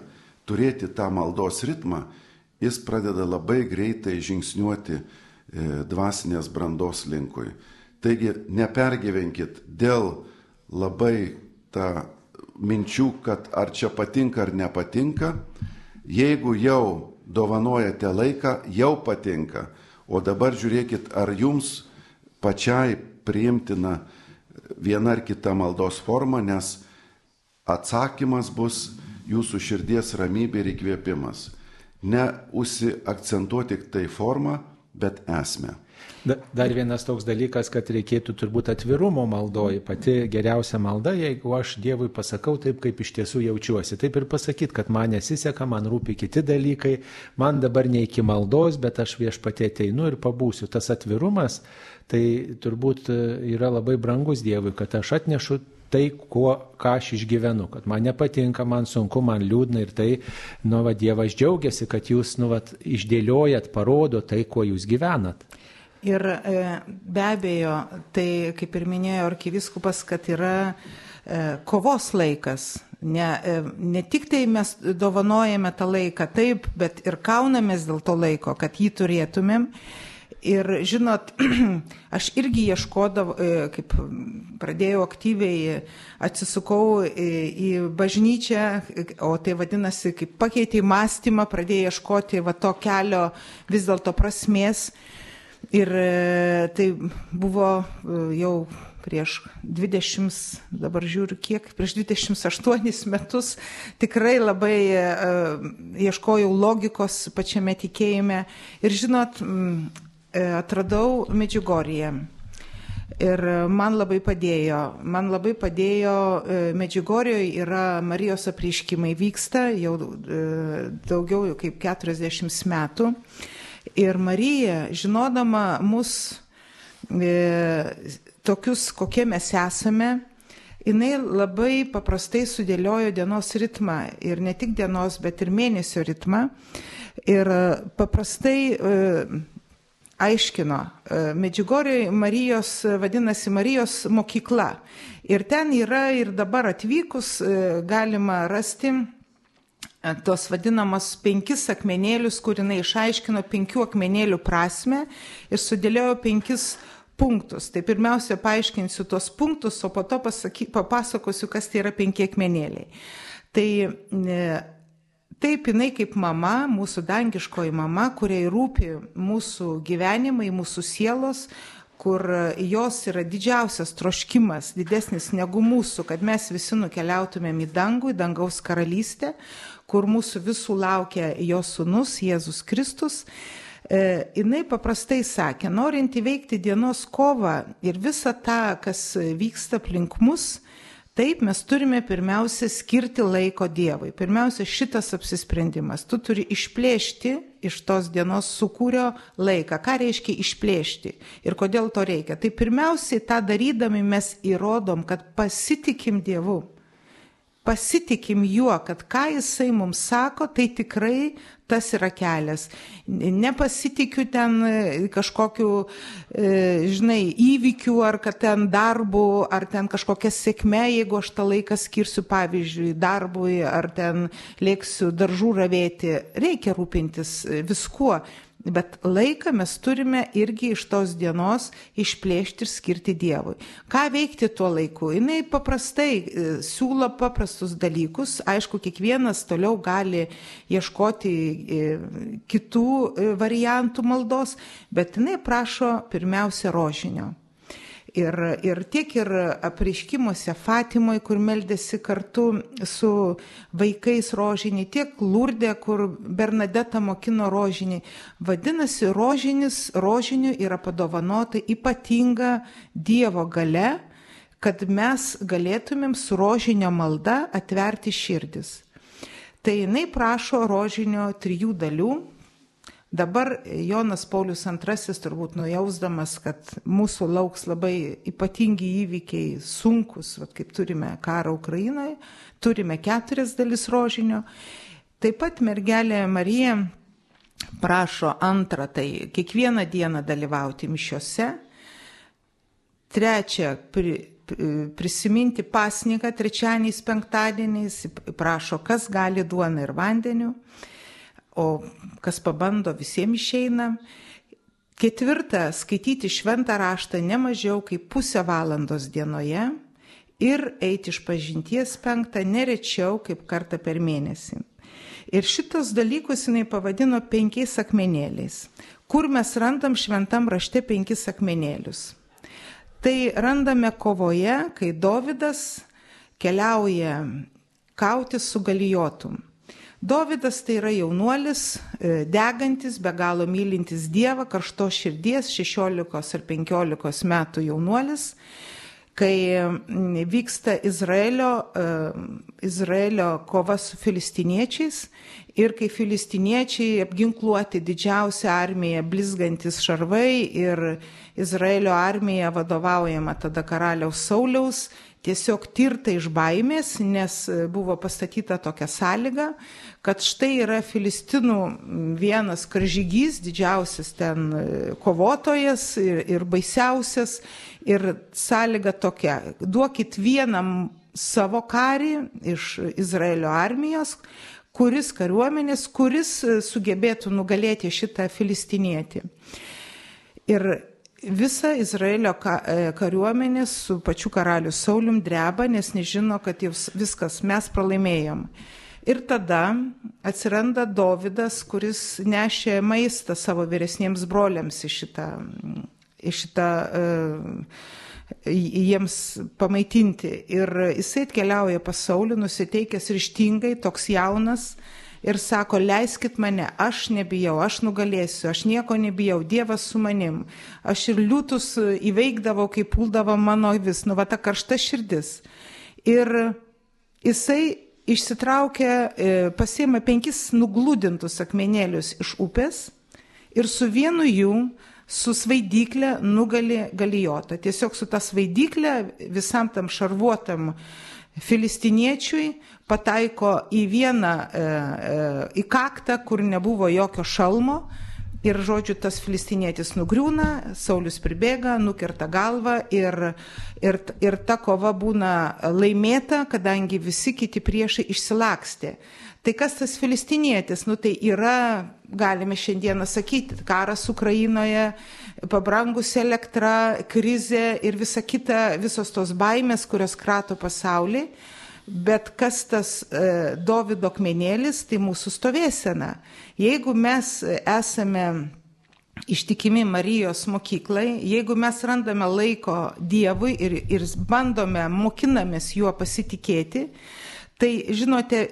turėti tą maldos ritmą, jis pradeda labai greitai žingsniuoti e, dvasinės brandos linkui. Taigi nepergyvenkit dėl labai tą minčių, kad ar čia patinka ar nepatinka. Jeigu jau dovanojate laiką, jau patinka. O dabar žiūrėkit, ar jums pačiai priimtina viena ar kita maldos forma, nes atsakymas bus jūsų širdies ramybė ir įkvėpimas. Ne užsiakcentuoti tik tai formą, bet esmę. Dar vienas toks dalykas, kad reikėtų turbūt atvirumo maldoji. Pati geriausia malda, jeigu aš Dievui pasakau taip, kaip iš tiesų jaučiuosi. Taip ir pasakyti, kad man nesiseka, man rūpi kiti dalykai, man dabar ne iki maldos, bet aš viešpatie ateinu ir pabūsiu. Tas atvirumas, tai turbūt yra labai brangus Dievui, kad aš atnešu tai, kuo, ką aš išgyvenu, kad man nepatinka, man sunku, man liūdna ir tai, nu, va, Dievas džiaugiasi, kad jūs, nu, va, išdėliojat, parodo tai, kuo jūs gyvenat. Ir e, be abejo, tai kaip ir minėjo arkiviskupas, kad yra e, kovos laikas. Ne, e, ne tik tai mes dovanojame tą laiką taip, bet ir kaunamės dėl to laiko, kad jį turėtumėm. Ir žinot, aš irgi ieškodavau, kaip pradėjau aktyviai, atsisukau į bažnyčią, o tai vadinasi, kaip pakeitė mąstymą, pradėjau ieškoti va to kelio vis dėlto prasmės. Ir e, tai buvo e, jau prieš 20, dabar žiūriu kiek, prieš 28 metus tikrai labai uh, ieškojau logikos pačiame tikėjime ir žinot, atradau Medžiugoriją. Ir man labai padėjo, man labai padėjo, Medžiugorijoje yra Marijos apriškimai vyksta jau daugiau kaip 40 metų. Ir Marija, žinodama mus e, tokius, kokie mes esame, jinai labai paprastai sudėliojo dienos ritmą ir ne tik dienos, bet ir mėnesio ritmą. Ir paprastai e, aiškino. Medžiugorioje Marijos vadinasi Marijos mokykla. Ir ten yra ir dabar atvykus galima rasti tos vadinamos penkis akmenėlius, kur jinai išaiškino penkių akmenėlių prasme ir sudėliojo penkis punktus. Tai pirmiausia, paaiškinsiu tos punktus, o po to pasaky, papasakosiu, kas tai yra penki akmenėliai. Tai e, taip jinai kaip mama, mūsų dangiškoji mama, kuriai rūpi mūsų gyvenimai, mūsų sielos, kur jos yra didžiausias troškimas, didesnis negu mūsų, kad mes visi nukeliautumėm į dangų, į dangaus karalystę, kur mūsų visų laukia jo sunus Jėzus Kristus, e, jinai paprastai sakė, norint įveikti dienos kovą ir visą tą, kas vyksta aplink mus, Taip, mes turime pirmiausia skirti laiko Dievui. Pirmiausia, šitas apsisprendimas. Tu turi išplėšti iš tos dienos sukūrio laiką. Ką reiškia išplėšti ir kodėl to reikia? Tai pirmiausiai tą darydami mes įrodom, kad pasitikim Dievu pasitikim juo, kad ką jisai mums sako, tai tikrai tas yra kelias. Nepasitikiu ten e, kažkokiu, e, žinai, įvykių ar kad ten darbu, ar ten kažkokia sėkme, jeigu aš tą laiką skirsiu, pavyzdžiui, darbui, ar ten lėksiu daržų ravėti. Reikia rūpintis viskuo, Bet laiką mes turime irgi iš tos dienos išplėšti ir skirti Dievui. Ką veikti tuo laiku? Jis paprastai e, siūlo paprastus dalykus. Aišku, kiekvienas toliau gali ieškoti e, kitų e, variantų maldos, bet jinai prašo pirmiausia rožinio. Ir, ir tiek ir apreiškimuose Fatimoje, kur meldėsi kartu su vaikais rožinį, tiek Lurdė, kur Bernadeta mokino rožinį. Vadinasi, rožinis, rožiniu yra padovanota ypatinga Dievo gale, kad mes galėtumėm su rožinio malda atverti širdis. Tai jinai prašo rožinio trijų dalių Dabar Jonas Paulius II turbūt nujausdamas, kad mūsų lauks labai ypatingi įvykiai, sunkus, vat, kaip turime karą Ukrainoje, turime keturias dalis rožinio. Taip pat mergelė Marija prašo antrą, tai kiekvieną dieną dalyvauti mišiuose. Trečia, pri, prisiminti pasniką trečianiais, penktadieniais, prašo, kas gali duoną ir vandeniu o kas pabando visiems išeina. Ketvirta, skaityti šventą raštą ne mažiau kaip pusę valandos dienoje ir eiti iš pažinties penktą nerečiau kaip kartą per mėnesį. Ir šitos dalykus jinai pavadino penkiais akmenėliais. Kur mes randam šventam rašte penkis akmenėlius? Tai randame kovoje, kai Dovydas keliauja kauti su galijotum. Dovydas tai yra jaunuolis, e, degantis, be galo mylintis Dievą, karšto širdies, 16 ar 15 metų jaunuolis, kai vyksta Izraelio, e, Izraelio kova su filistiniečiais ir kai filistiniečiai apginkluoti didžiausią armiją, blizgantis šarvai ir Izraelio armija vadovaujama tada karaliaus Sauliaus tiesiog tirta iš baimės, nes buvo pastatyta tokia sąlyga, kad štai yra Filistinų vienas karžygys, didžiausias ten kovotojas ir, ir baisiausias. Ir sąlyga tokia, duokit vienam savo karį iš Izraelio armijos, kuris kariuomenės, kuris sugebėtų nugalėti šitą filistinietį. Ir visa Izraelio e, kariuomenė su pačiu karaliu Saulium dreba, nes nežino, kad jau viskas mes pralaimėjom. Ir tada atsiranda Dovydas, kuris nešė maistą savo vyresniems broliams į šitą, į šitą uh, jiems pamaitinti. Ir jisai atkeliauja pasaulį, nusiteikęs ryštingai, toks jaunas, uh, ir sako, leiskit mane, aš nebijau, aš nugalėsiu, aš nieko nebijau, Dievas su manim. Aš ir liūtus įveikdavau, kai puldavo mano vis, nu va ta karšta širdis. Ir jisai išsitraukė, e, pasiėmė penkis nuglūdintus akmenėlius iš upės ir su vienu jų su svaidyklė nugali galijotą. Tiesiog su ta svaidyklė visam tam šarvuotam filistiniečiui pataiko į vieną, e, e, į kaktą, kur nebuvo jokio šalmo, Ir žodžiu, tas filistinėtis nugriūna, Saulis pribėga, nukerta galvą ir, ir, ir ta kova būna laimėta, kadangi visi kiti priešai išsilakstė. Tai kas tas filistinėtis? Nu tai yra, galime šiandieną sakyti, karas Ukrainoje, pabrangusi elektra, krizė ir visa kita, visos tos baimės, kurios krato pasaulį. Bet kas tas e, Davido akmenėlis, tai mūsų stovėsena. Jeigu mes esame ištikimi Marijos mokyklai, jeigu mes randame laiko Dievui ir, ir bandome, mokinamės juo pasitikėti, tai žinote,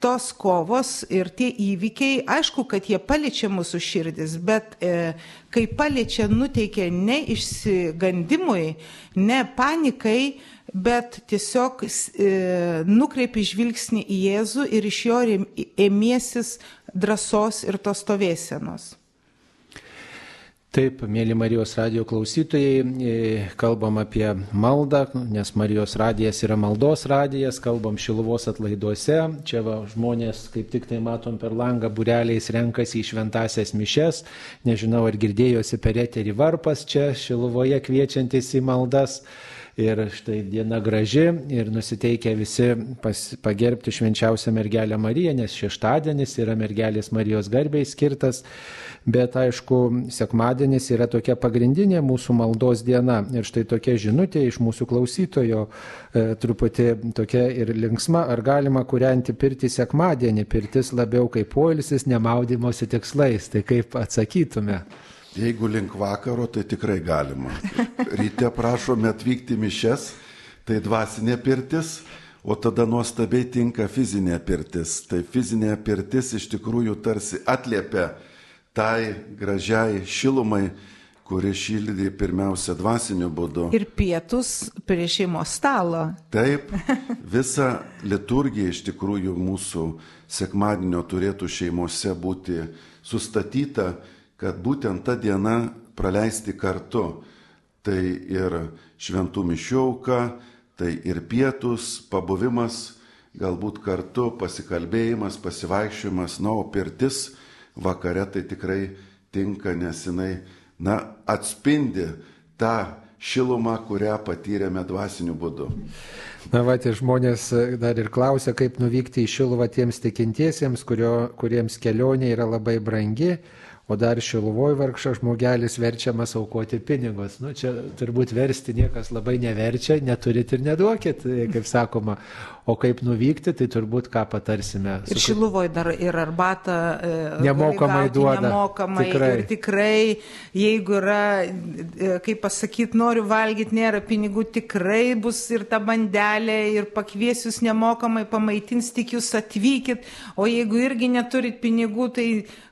tos kovos ir tie įvykiai, aišku, kad jie paliečia mūsų širdis, bet e, kai paliečia, nuteikia ne išsigandimui, ne panikai, bet tiesiog e, nukreipi žvilgsnį į Jėzų ir iš jo ėmiesis drąsos ir tos stovėsenos. Taip, mėly Marijos radio klausytojai, e, kalbam apie maldą, nes Marijos radijas yra maldos radijas, kalbam Šiluvos atlaiduose. Čia va, žmonės, kaip tik tai matom per langą, bureliais renkasi į šventasias mišes. Nežinau, ar girdėjosi per eterį varpas čia Šiluvoje kviečiantis į maldas. Ir štai diena graži ir nusiteikia visi pas, pagerbti švenčiausią mergelę Mariją, nes šeštadienis yra mergelės Marijos garbiai skirtas, bet aišku, sekmadienis yra tokia pagrindinė mūsų maldos diena. Ir štai tokia žinutė iš mūsų klausytojo, e, truputį tokia ir linksma, ar galima kurianti pirti sekmadienį, pirtis labiau kaip poilsis, nemaudimosi tikslais. Tai kaip atsakytume? Jeigu link vakaro, tai tikrai galima. Ryte prašome atvykti mišes, tai dvasinė pirtis, o tada nuostabiai tinka fizinė pirtis. Tai fizinė pirtis iš tikrųjų tarsi atliepia tai gražiai šilumai, kuri šildė pirmiausia dvasiniu būdu. Ir pietus prie šeimos stalo. Taip, visa liturgija iš tikrųjų mūsų sekmadienio turėtų šeimose būti sustatyta kad būtent ta diena praleisti kartu. Tai ir šventų mišiauka, tai ir pietus, pabuvimas, galbūt kartu pasikalbėjimas, pasivaikščiojimas, na, o pirtis vakare tai tikrai tinka, nes jinai, na, atspindi tą šilumą, kurią patyrėme dvasiniu būdu. Na, va, tie žmonės dar ir klausia, kaip nuvykti į Šiluvą tiems tikintiesiems, kurio, kuriems kelionė yra labai brangi o dar šiluvoj vargšas žmogelis verčiamas aukoti pinigus. Nu, čia turbūt versti niekas labai neverčia, neturit ir neduokit, kaip sakoma. O kaip nuvykti, tai turbūt ką patarsime. Ir šiluvoj dar ir arbatą e, nemokamai duoda. Nemokamai. Tikrai. Ir tikrai, jeigu yra, e, kaip pasakyti, noriu valgyti, nėra pinigų, tikrai bus ir ta bandelė, ir pakviesius nemokamai, pamaitins, tik jūs atvykit. O jeigu irgi neturit pinigų, tai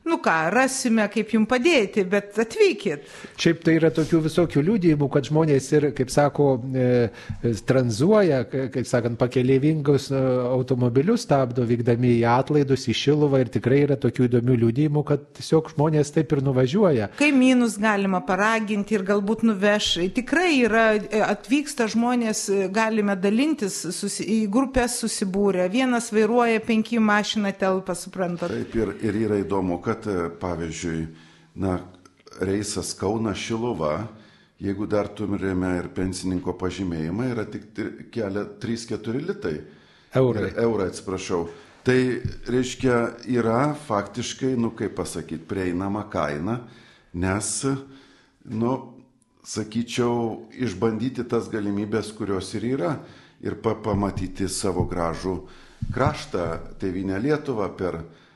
nu ką, rasime, kaip jums padėti, bet atvykit. Šiaip tai yra tokių visokių liūdėjimų, kad žmonės ir, kaip sako, e, tranzuoja, kaip sakant, pakeleivingus e, automobilius stabdo vykdami į atlaidus, į Šiluvą ir tikrai yra tokių įdomių liūdėjimų, kad tiesiog žmonės taip ir nuvažiuoja. Kaimynus galima paraginti ir galbūt nuveš. Tikrai yra, e, atvyksta žmonės, galime dalintis, susi, į grupės susibūrę. Vienas vairuoja penki mašiną telpą, suprantate. Taip ir, ir yra įdomu, kad e, pavyzdžiui, na, reisas Kauna Šiluva, jeigu dar turime ir pensininko pažymėjimą, yra tik kelia 3-4 litai. Eurai. Eurai, atsiprašau. Tai reiškia, yra faktiškai, nu kaip pasakyti, prieinama kaina, nes, nu, sakyčiau, išbandyti tas galimybės, kurios ir yra, ir pa pamatyti savo gražų kraštą, tėvynę Lietuvą per E,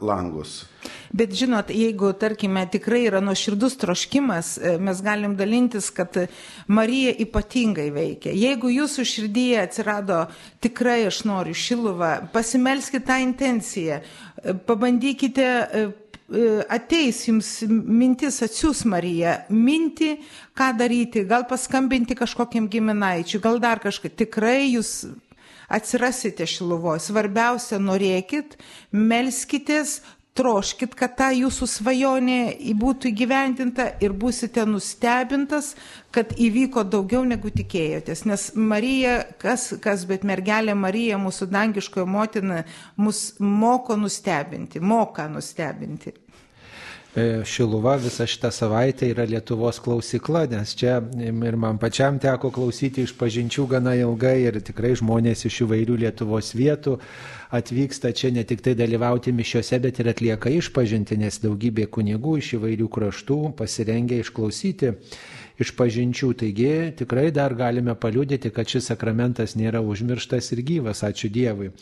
langus. Bet žinot, jeigu, tarkime, tikrai yra nuoširdus troškimas, e, mes galim dalintis, kad Marija ypatingai veikia. Jeigu jūsų širdyje atsirado tikrai aš noriu šiluvą, pasimelskite tą intenciją, e, pabandykite ateis jums mintis atsiūs Marija, minti, ką daryti, gal paskambinti kažkokiam giminaičiui, gal dar kažką. Tikrai jūs atsirasite šiluvoje. Svarbiausia, norėkit, melskitės, troškit, kad ta jūsų svajonė būtų įgyvendinta ir būsite nustebintas, kad įvyko daugiau negu tikėjotės. Nes Marija, kas, kas bet mergelė Marija, mūsų dangiškojo motina, mus moko nustebinti, moka nustebinti. E, Šiluva visą šitą savaitę yra Lietuvos klausykla, nes čia ir man pačiam teko klausyti iš pažinčių gana ilgai ir tikrai žmonės iš įvairių Lietuvos vietų atvyksta čia ne tik tai dalyvauti mišiuose, bet ir atlieka išpažinti, nes daugybė kunigų iš įvairių kraštų pasirengia išklausyti iš pažinčių. Taigi tikrai dar galime paliūdėti, kad šis sakramentas nėra užmirštas ir gyvas, ačiū Dievui.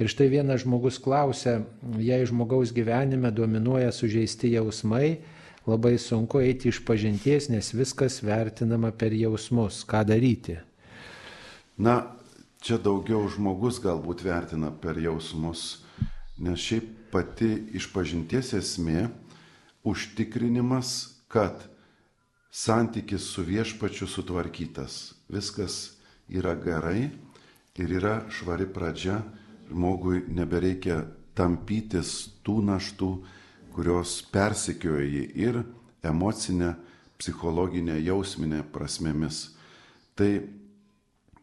Ir štai vienas žmogus klausia, jei žmogaus gyvenime dominuoja sužeisti jausmai, labai sunku eiti iš pažinties, nes viskas vertinama per jausmus. Ką daryti? Na, čia daugiau žmogus galbūt vertina per jausmus, nes šiaip pati išpažinties esmė užtikrinimas, kad santykis su viešpačiu sutvarkytas, viskas yra gerai ir yra švari pradžia, žmogui nebereikia tampytis tų naštų, kurios persikioja jį ir emocinė, psichologinė, jausminė prasmėmis. Tai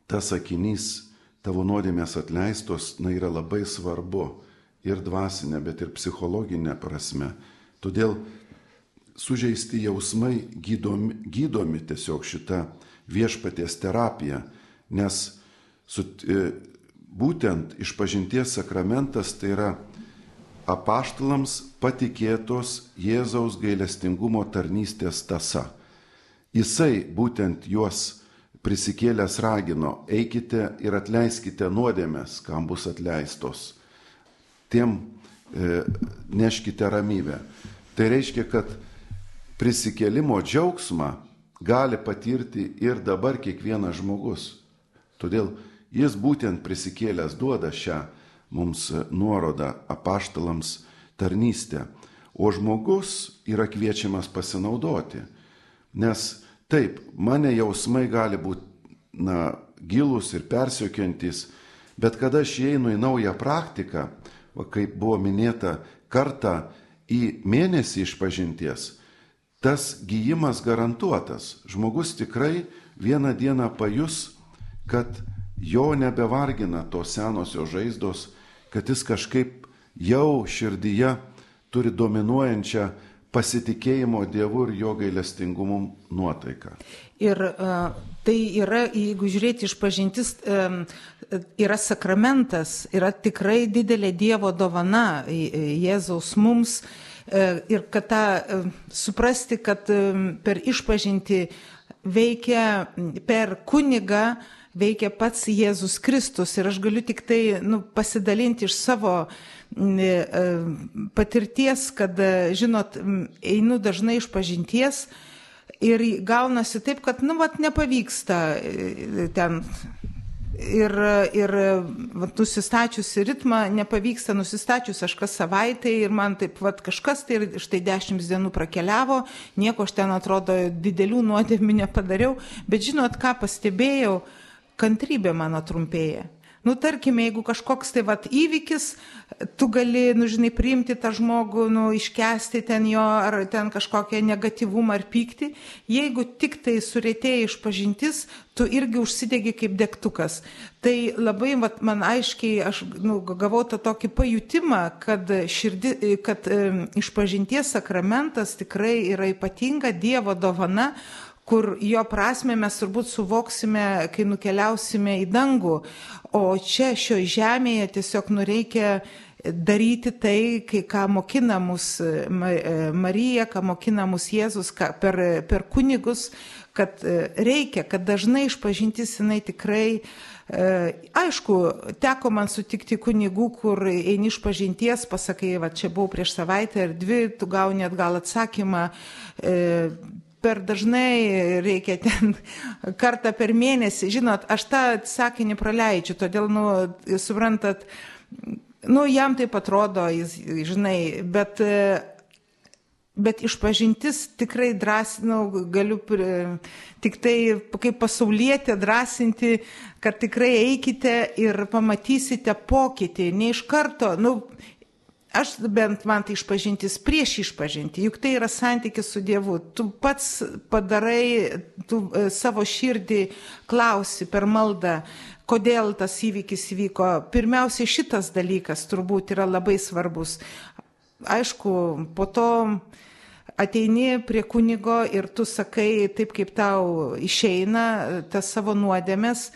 tas sakinys tavo nuodėmės atleistos, na, yra labai svarbu ir dvasinė, bet ir psichologinė prasme. Todėl sužeisti jausmai gydomi, gydomi tiesiog šita viešpaties terapija, nes su, e, būtent išpažinties sakramentas tai yra apaštalams patikėtos Jėzaus gailestingumo tarnystės tasa. Jisai būtent juos prisikėlęs ragino, eikite ir atleiskite nuodėmės, kam bus atleistos. Tiem e, neškite ramybę. Tai reiškia, kad prisikėlimo džiaugsmą gali patirti ir dabar kiekvienas žmogus. Todėl jis būtent prisikėlęs duoda šią mums nuorodą apaštalams tarnystę, o žmogus yra kviečiamas pasinaudoti. Nes taip, mane jausmai gali būti na, gilus ir persiokiantis, bet kada aš įeinu į naują praktiką, va, kaip buvo minėta, kartą į mėnesį išpažinties, tas gyjimas garantuotas. Žmogus tikrai vieną dieną pajus, kad jo nebevargina tos senosios žaizdos, kad jis kažkaip jau širdyje turi dominuojančią pasitikėjimo Dievu ir jo gailestingumu nuotaiką. Ir uh, tai yra, jeigu žiūrėti iš pažintis, um, yra sakramentas, yra tikrai didelė Dievo dovana Jėzaus mums. E, ir kad tą e, suprasti, kad e, per išpažinti veikia per kunigą, veikia pats Jėzus Kristus. Ir aš galiu tik tai nu, pasidalinti iš savo patirties, kad, žinot, einu dažnai iš pažinties ir gaunasi taip, kad, nu, vat nepavyksta ten Ir, ir nusistačiusi ritmą nepavyksta, nusistačius aš kas savaitę ir man taip vat kažkas tai štai dešimt dienų prakeliavo, nieko aš ten atrodo didelių nuodėmių nepadariau, bet žinot, ką pastebėjau, kantrybė mano trumpėja. Nu, tarkime, jeigu kažkoks tai vat įvykis, tu gali, nu, žinai, priimti tą žmogų, nu, iškesti ten jo ar ten kažkokią negativumą ar pyktį, jeigu tik tai surėtėjai išpažintis, tu irgi užsidegi kaip degtukas. Tai labai, vat, man aiškiai, aš nu, gavau tą tokį pajutimą, kad, širdi, kad e, išpažinties sakramentas tikrai yra ypatinga Dievo dovana, kur jo prasme mes turbūt suvoksime, kai nukeliausime į dangų. O čia šioje žemėje tiesiog nu reikia daryti tai, kai ką mokina mus e, Marija, ką mokina mus Jėzus ką, per, per kunigus, kad e, reikia, kad dažnai išpažintis jinai tikrai e, Aišku, teko man sutikti kunigų, kur eini iš pažinties, pasakai, va čia buvau prieš savaitę ar dvi, tu gauni atgal atsakymą, per dažnai reikia ten kartą per mėnesį. Žinot, aš tą sakinį praleidžiu, todėl, nu, suprantat, nu, jam taip atrodo, jis, žinai, bet, bet išpažintis tikrai drąsinu, galiu tik tai kaip pasaulietė drąsinti, kad tikrai eikite ir pamatysite pokytį, ne iš karto, nu, aš bent man tai išpažintis prieš išpažinti, juk tai yra santykis su Dievu. Tu pats padarai, tu e, savo širdį klausi per maldą, kodėl tas įvykis įvyko. Pirmiausia, šitas dalykas turbūt yra labai svarbus. Aišku, po to ateini prie kunigo ir tu sakai taip, kaip tau išeina tas savo nuodėmės,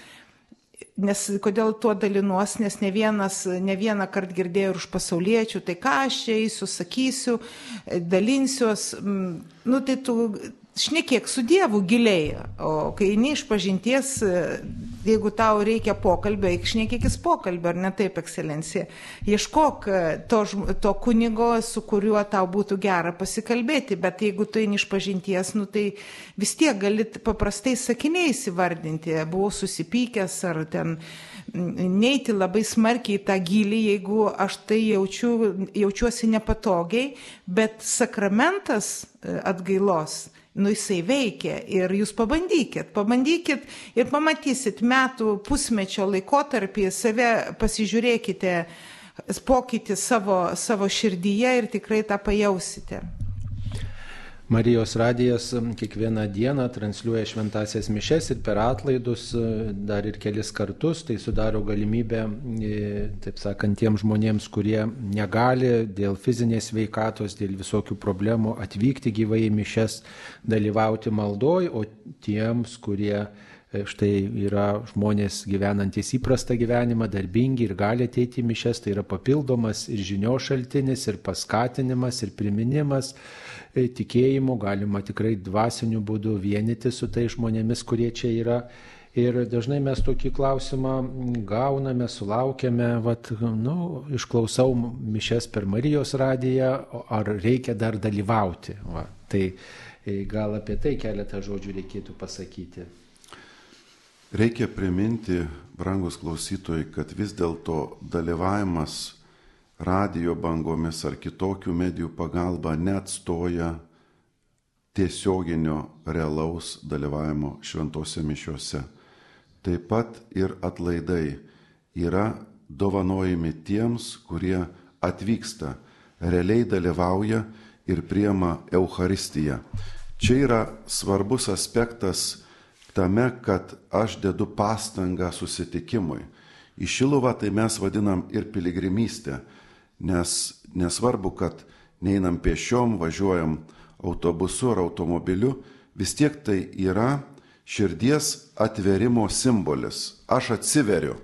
nes kodėl tuo dalinuos, nes ne, vienas, ne vieną kartą girdėjau ir už pasauliečių, tai ką aš čia eisiu, sakysiu, dalinsiuos, nu tai tu šnekėk su Dievu giliai, o kai eini iš pažinties, jeigu tau reikia pokalbio, eik šnekėkis pokalbio, ar ne taip, ekscelencija. Ieškok to, to kunigo, su kuriuo tau būtų gera pasikalbėti, bet jeigu tu eini iš pažinties, nu, tai vis tiek gali paprastai sakiniais įvardinti, buvau susipykęs ar ten neiti labai smarkiai į tą gilį, jeigu aš tai jaučiu, jaučiuosi nepatogiai, bet sakramentas atgailos nu jisai veikia ir jūs pabandykit, pabandykit ir pamatysit metų pusmečio laikotarpį, save pasižiūrėkite, pokytį savo, savo širdyje ir tikrai tą pajausite. Marijos radijas kiekvieną dieną transliuoja šventasias mišes ir per atlaidus dar ir kelis kartus, tai sudaro galimybę, taip sakant, tiem žmonėms, kurie negali dėl fizinės veikatos, dėl visokių problemų atvykti gyvai į mišes, dalyvauti maldoj, o tiems, kurie e, štai yra žmonės gyvenantis įprastą gyvenimą, darbingi ir gali ateiti į mišes, tai yra papildomas ir žinio šaltinis, ir paskatinimas, ir priminimas tikėjimu, galima tikrai dvasiniu būdu vienyti su tai žmonėmis, kurie čia yra. Ir dažnai mes tokį klausimą gauname, sulaukiame, vat, nu, išklausau mišes per Marijos radiją, ar reikia dar dalyvauti. Va, tai e, gal apie tai keletą žodžių reikėtų pasakyti. Reikia priminti, brangus klausytojai, kad vis dėlto dalyvavimas radio bangomis ar kitokių medijų pagalba neatstoja tiesioginio realaus dalyvavimo šventose mišiuose. Taip pat ir atlaidai yra dovanojami tiems, kurie atvyksta, realiai dalyvauja ir priema Euharistiją. Čia yra svarbus aspektas tame, kad aš dedu pastangą susitikimui. Į Šiluvą tai mes vadinam ir piligrimystę nes nesvarbu, kad neinam pešiom, važiuojam autobusu ar automobiliu, vis tiek tai yra širdies atverimo simbolis. Aš atsiveriu.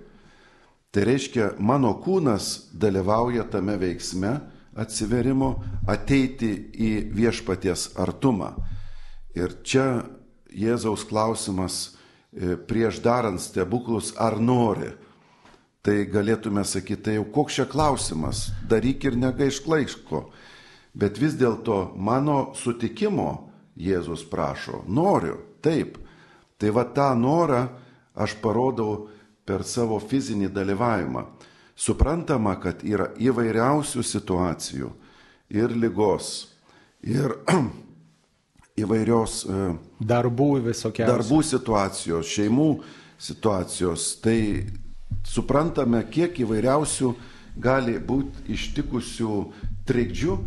Tai reiškia, mano kūnas dalyvauja tame veiksme atsiverimo ateiti į viešpaties artumą. Ir čia Jėzaus klausimas e, prieš darant stebuklus, ar nori tai galėtume sakyti, tai jau koks čia klausimas, daryk ir negaišk laiško. Bet vis dėlto mano sutikimo Jėzus prašo, noriu, taip. Tai va tą norą aš parodau per savo fizinį dalyvavimą. Suprantama, kad yra įvairiausių situacijų ir lygos, ir įvairios e, darbų visokiausių. Darbų situacijos, šeimų situacijos. Tai suprantame, kiek įvairiausių gali būti ištikusių trikdžių,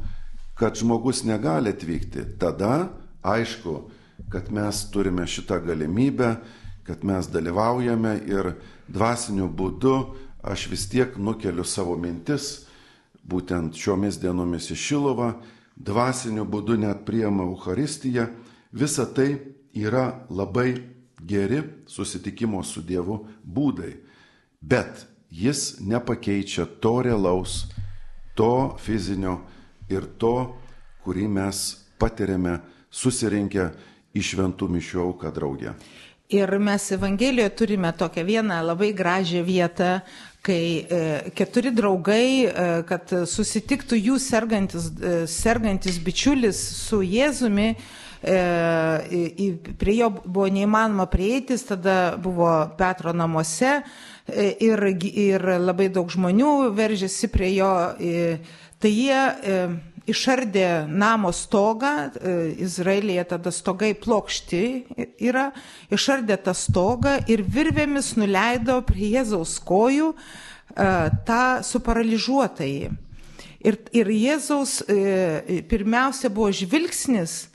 kad žmogus negali atvykti. Tada aišku, kad mes turime šitą galimybę, kad mes dalyvaujame ir dvasiniu būdu aš vis tiek nukeliu savo mintis, būtent šiomis dienomis į Šilovą, dvasiniu būdu net priema Euharistiją. Visa tai yra labai geri susitikimo su Dievu būdai bet jis nepakeičia to realaus, to fizinio ir to, kurį mes patiriame susirinkę į šventų mišių auką draugę. Ir mes Evangelijoje turime tokią vieną labai gražią vietą, kai e, keturi draugai, e, kad susitiktų jų sergantis, e, sergantis bičiulis su Jėzumi, prie jo buvo neįmanoma prieitis, tada buvo Petro namuose, ir, ir labai daug žmonių veržėsi prie jo. E, tai jie e, išardė namo stogą, Izraelyje tada stogai plokšti yra, išardė tą stogą ir virvėmis nuleido prie Jėzaus kojų tą suparaližuotąjį. Ir, ir Jėzaus pirmiausia buvo žvilgsnis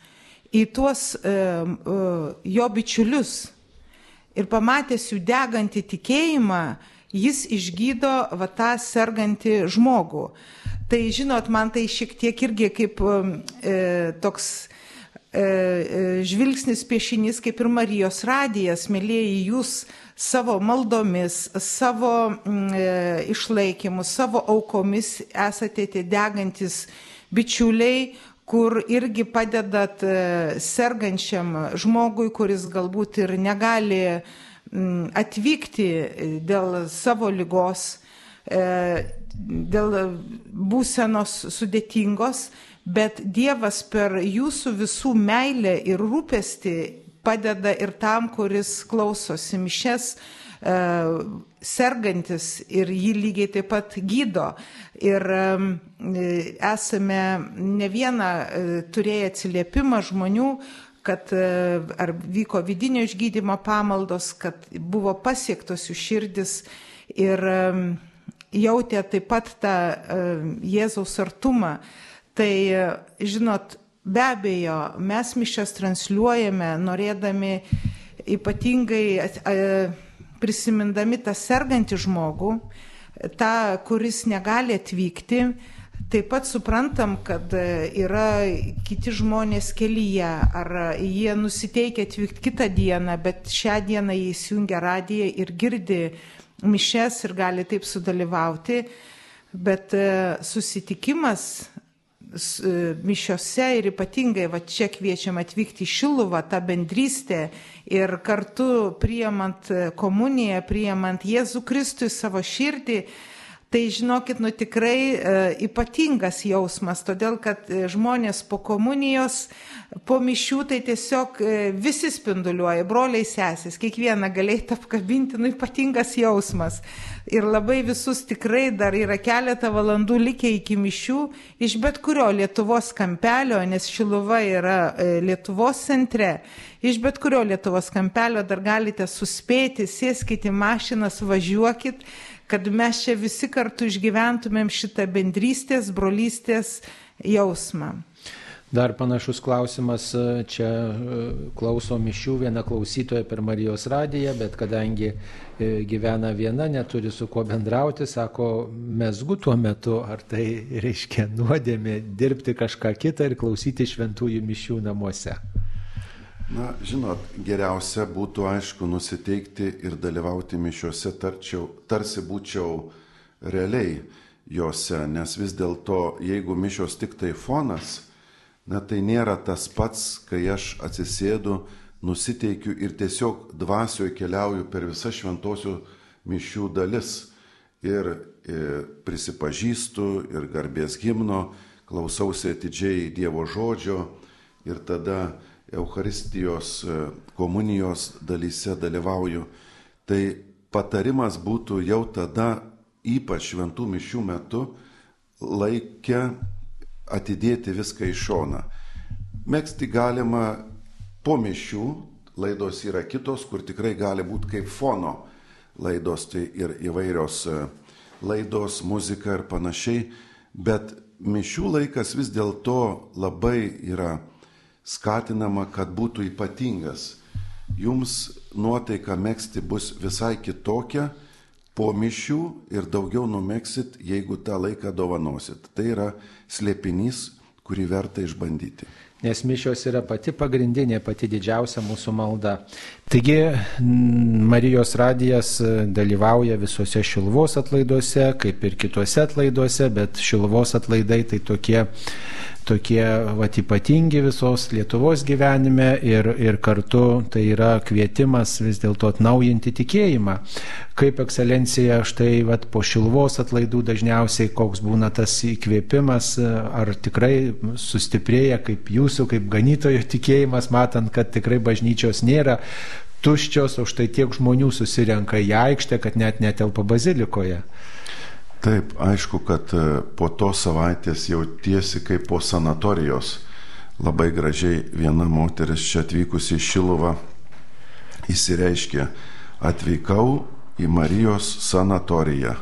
į tuos jo bičiulius, ir pamatęs jų degantį tikėjimą, jis išgydo va tą sergantį žmogų. Tai žinot, man tai šiek tiek irgi kaip e, toks e, e, žvilgsnis piešinys, kaip ir Marijos radijas, mėlyjeji jūs savo maldomis, savo mm, e, išlaikymu, savo aukomis esate tie degantis bičiuliai, kur irgi padedat e, sergančiam žmogui, kuris galbūt ir negali mm, atvykti e, dėl savo lygos, e, dėl būsenos sudėtingos, bet Dievas per jūsų visų meilę ir rūpestį padeda ir tam, kuris klausosi mišes, sergantis ir jį lygiai taip pat gydo. Ir esame ne vieną e, turėję atsiliepimą žmonių, kad e, ar vyko vidinio išgydymo pamaldos, kad buvo pasiektos jų širdis ir jautė taip pat tą Jėzaus artumą. Tai, žinot, be abejo, mes mišęs transliuojame, norėdami ypatingai prisimindami tą sergantį žmogų, tą, kuris negali atvykti, taip pat suprantam, kad yra kiti žmonės kelyje, ar jie nusiteikia atvykti kitą dieną, bet šią dieną jie įsijungia radiją ir girdi mišes ir gali taip sudalyvauti. Bet susitikimas E, mišiose ir ypatingai va čia kviečiam atvykti į Šiluvą, tą bendrystę ir kartu priemant komuniją, priemant Jėzų Kristų į savo širdį, Tai žinokit, nu tikrai e, ypatingas jausmas, todėl kad e, žmonės po komunijos, po mišių tai tiesiog e, visi spinduliuoja, broliai sesės, kiekvieną galėjai apkabinti, nu ypatingas jausmas. Ir labai visus tikrai dar yra keletą valandų likę iki mišių iš bet kurio Lietuvos kampelio, nes Šiluva yra Lietuvos centre. Iš bet kurio Lietuvos kampelio dar galite suspėti, sėskite į mašinas, važiuokit kad mes čia visi kartu išgyventumėm šitą bendrystės, brolystės jausmą. Dar panašus klausimas, e, čia e, klauso mišių viena klausytoja per Marijos radiją, bet kadangi e, gyvena viena, neturi su kuo bendrauti, sako, mesgu tuo metu, ar tai reiškia nuodėmė dirbti kažką kitą ir klausyti šventųjų mišių namuose. Na, žinot, geriausia būtų aišku nusiteikti ir dalyvauti mišiuose, tarčiau, tarsi būčiau realiai juose, nes vis dėlto, jeigu mišios tik tai fonas, na tai nėra tas pats, kai aš atsisėdu, nusiteikiu ir tiesiog dvasioje keliauju per visą šventosių mišių dalis ir, ir prisipažįstu ir garbės gimno, klausausi atidžiai Dievo žodžio ir tada Euharistijos e, komunijos dalyse dalyvauju, tai patarimas būtų jau tada, ypač šventų mišių metu, laikę atidėti viską į šoną. Mėgsti galima po mišių, laidos yra kitos, kur tikrai gali būti kaip fono laidos, tai ir įvairios e, laidos, muzika ir panašiai, bet mišių laikas vis dėlto labai yra skatinama, kad būtų ypatingas. Jums nuotaika mėgsti bus visai kitokia po mišių ir daugiau numėgsit, jeigu tą laiką dovanosit. Tai yra slėpinys, kurį verta išbandyti. Nes mišios yra pati pagrindinė, pati didžiausia mūsų malda. Taigi Marijos radijas dalyvauja visuose šilvos atlaiduose, kaip ir kituose atlaiduose, bet šilvos atlaidai tai tokie tokie vat, ypatingi visos Lietuvos gyvenime ir, ir kartu tai yra kvietimas vis dėlto atnaujinti tikėjimą. Kaip ekscelencija štai vat, po šilvos atlaidų dažniausiai koks būna tas įkvėpimas, ar tikrai sustiprėja kaip jūsų, kaip ganytojo tikėjimas, matant, kad tikrai bažnyčios nėra tuščios, o štai tiek žmonių susirenka į aikštę, kad net netelpa bazilikoje. Taip, aišku, kad e, po tos savaitės jautiesi kaip po sanatorijos. Labai gražiai viena moteris čia atvykusi į Šiluvą įsireiškė, atvykau į Marijos sanatoriją.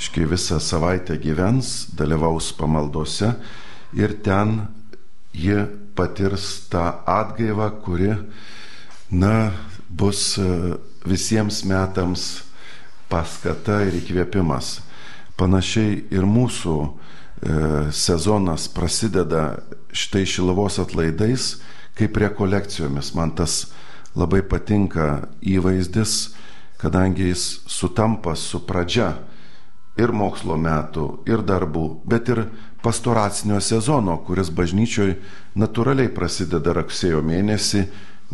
Iškai visą savaitę gyvens, dalyvaus pamaldose ir ten ji patirs tą atgaivą, kuri, na, bus e, visiems metams paskata ir įkvėpimas. Panašiai ir mūsų sezonas prasideda štai šilavos atlaidais, kaip rekolekcijomis. Man tas labai patinka įvaizdis, kadangi jis sutampa su pradžia ir mokslo metų, ir darbų, bet ir pastoracinio sezono, kuris bažnyčioj natūraliai prasideda rugsėjo mėnesį,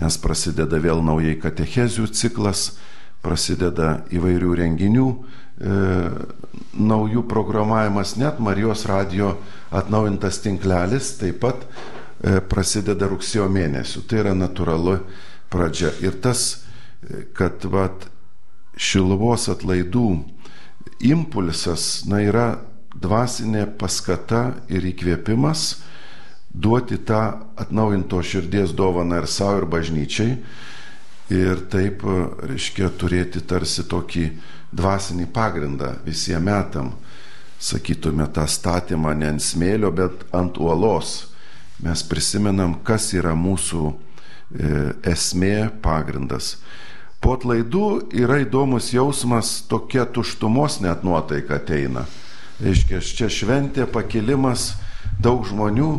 nes prasideda vėl naujai katechezių ciklas, prasideda įvairių renginių, e, naujų programavimas, net Marijos radio atnaujintas tinklelis taip pat e, prasideda rugsėjo mėnesių. Tai yra natūralu pradžia. Ir tas, e, kad vat, šiluvos atlaidų impulsas, na, yra dvasinė paskata ir įkvėpimas duoti tą atnaujinto širdies dovaną ir savo, ir bažnyčiai. Ir taip, reiškia, turėti tarsi tokį dvasinį pagrindą visiems metam. Sakytume tą statymą ne ant smėlio, bet ant uolos. Mes prisimenam, kas yra mūsų e, esmė, pagrindas. Po atlaidų yra įdomus jausmas, tokia tuštumos net nuotaika ateina. Reiškia, čia šventė, pakilimas, daug žmonių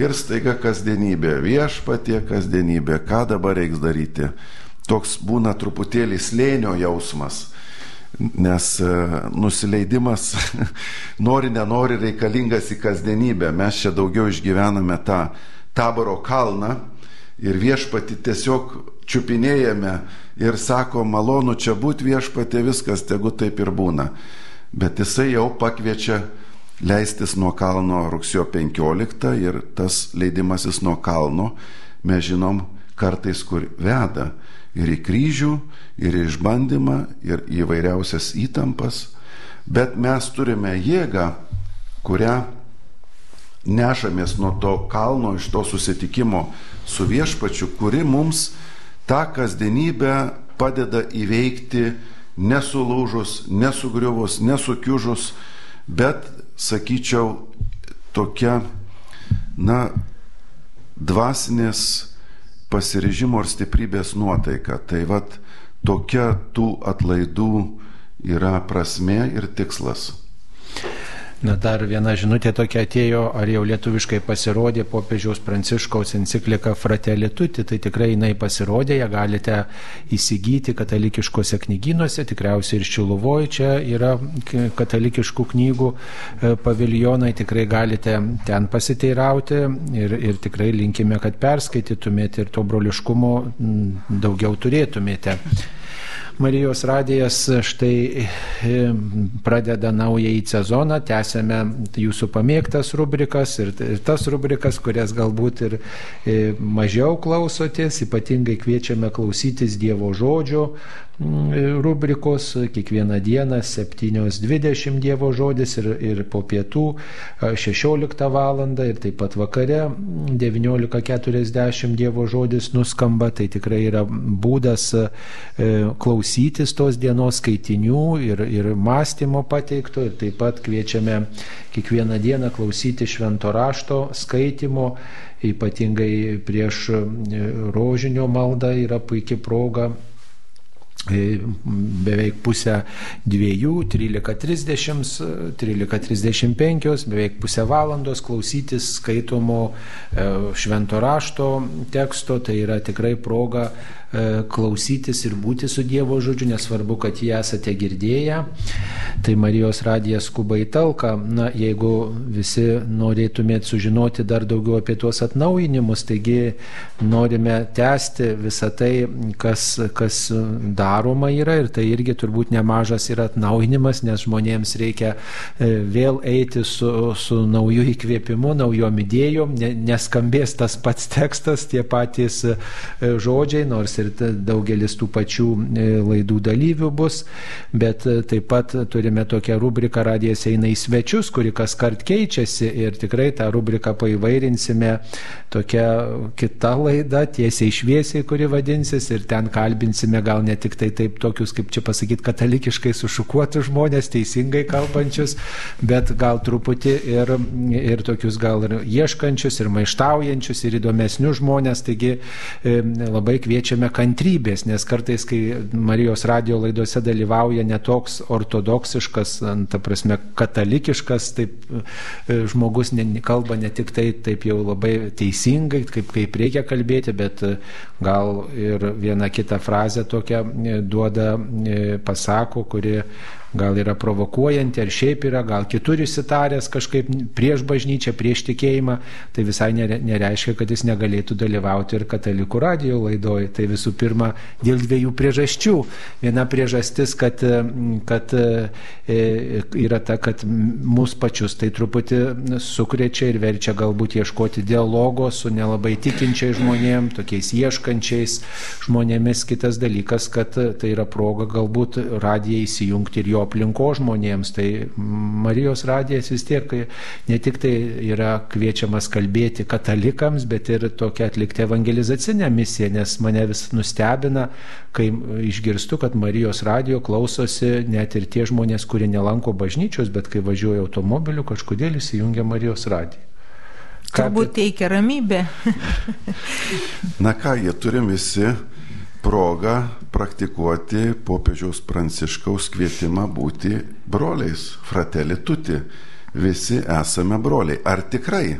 ir staiga kasdienybė, viešpatie kasdienybė, ką dabar reiks daryti. Toks būna truputėlį slėnio jausmas, nes e, nusileidimas nori, nenori reikalingas į kasdienybę. Mes čia daugiau išgyvename tą taboro kalną ir viešpati tiesiog čiupinėjame ir sako, malonu čia būti viešpatė, viskas tegu taip ir būna. Bet jisai jau pakviečia leistis nuo kalno rugsėjo 15 ir tas leidimasis nuo kalno, mes žinom, kartais kur veda ir į kryžių, ir į išbandymą, ir į vairiausias įtampas, bet mes turime jėgą, kurią nešamės nuo to kalno, iš to susitikimo su viešpačiu, kuri mums tą kasdienybę padeda įveikti nesulūžus, nesugriuvus, nesukiužus, bet, sakyčiau, tokia, na, dvasinės pasirežimo ir stiprybės nuotaika. Tai vad tokia tų atlaidų yra prasme ir tikslas. Na dar viena žinutė tokia atėjo, ar jau lietuviškai pasirodė popiežiaus pranciškaus enciklika Fratelituti, tai tikrai jinai pasirodė, ją galite įsigyti katalikiškose knygynuose, tikriausiai ir Šiluvoje čia yra katalikiškų knygų e, paviljonai, tikrai galite ten pasiteirauti ir, ir tikrai linkime, kad perskaitytumėte ir to broliškumo daugiau turėtumėte. Marijos radijas štai e, pradeda naująjį sezoną, tęsėme jūsų pamėgtas rubrikas ir tas rubrikas, kurias galbūt ir e, mažiau klausotės, ypatingai kviečiame klausytis Dievo žodžio, rubrikos kiekvieną dieną 7.20 Dievo žodis ir, ir po pietų 16 val. ir taip pat vakare 19.40 Dievo žodis nuskamba. Tai tikrai yra būdas e, klausytis tos dienos skaitinių ir, ir mąstymo pateikto ir taip pat kviečiame kiekvieną dieną klausyti švento rašto skaitimo ypatingai prieš e, rožinio maldą yra puikia proga beveik pusę dviejų, 13.30, 13.35, beveik pusę valandos klausytis skaitomo e, švento rašto teksto, tai yra tikrai proga E, klausytis ir būti su Dievo žodžiu, nesvarbu, kad jį esate girdėję. Tai Marijos radijas skuba į talką. Na, jeigu visi norėtumėt sužinoti dar daugiau apie tuos atnaujinimus, taigi norime tęsti visą tai, kas, kas daroma yra ir tai irgi turbūt nemažas yra atnaujinimas, nes žmonėms reikia e, vėl eiti su, su nauju įkvėpimu, naujom idėjom, neskambės tas pats tekstas, tie patys e, žodžiai, nors ir daugelis tų pačių e, laidų dalyvių bus, bet e, taip pat turime tokią rubriką Radijas eina į svečius, kuri kas kart keičiasi ir tikrai tą rubriką paįvairinsime tokia kita laida, tiesiai šviesiai, kuri vadinsis ir ten kalbinsime gal ne tik tai taip tokius, kaip čia pasakyti, katalikiškai sušukuotus žmonės, teisingai kalbančius, bet gal truputį ir, ir tokius gal ir ieškančius, ir maištaujančius, ir įdomesnius žmonės. Taigi e, labai kviečiame kantrybės, nes kartais, kai Marijos radio laidose dalyvauja netoks ortodoksiškas, ta prasme, katalikiškas, taip e, žmogus ne, kalba ne tik tai taip jau labai teisingai, kaip, kaip reikia kalbėti, bet e, gal ir vieną kitą frazę tokią duoda, pasako, kuri gal yra provokuojanti, ar šiaip yra, gal kitur įsitaręs kažkaip prieš bažnyčią, prieš tikėjimą, tai visai nereiškia, kad jis negalėtų dalyvauti ir katalikų radio laidoje. Tai visų pirma, dėl dviejų priežasčių. Viena priežastis, kad, kad e, yra ta, kad mūsų pačius tai truputį sukrečia ir verčia galbūt ieškoti dialogo su nelabai tikinčiais žmonėmis, tokiais ieškančiais žmonėmis. Kitas dalykas, kad tai yra proga galbūt radiją įsijungti ir jo aplinko žmonėms, tai Marijos radijas vis tiek ne tik tai yra kviečiamas kalbėti katalikams, bet ir tokia atlikti evangelizacinę misiją, nes mane vis nustebina, kai išgirstu, kad Marijos radijo klausosi net ir tie žmonės, kurie nelanko bažnyčios, bet kai važiuoja automobiliu, kažkodėl įsijungia Marijos radiją. Turbūt teikia ramybę. Na ką, jie turim visi progą praktikuoti popiežiaus pranciškaus kvietimą būti broliais, fratelį tuti. Visi esame broliai. Ar tikrai?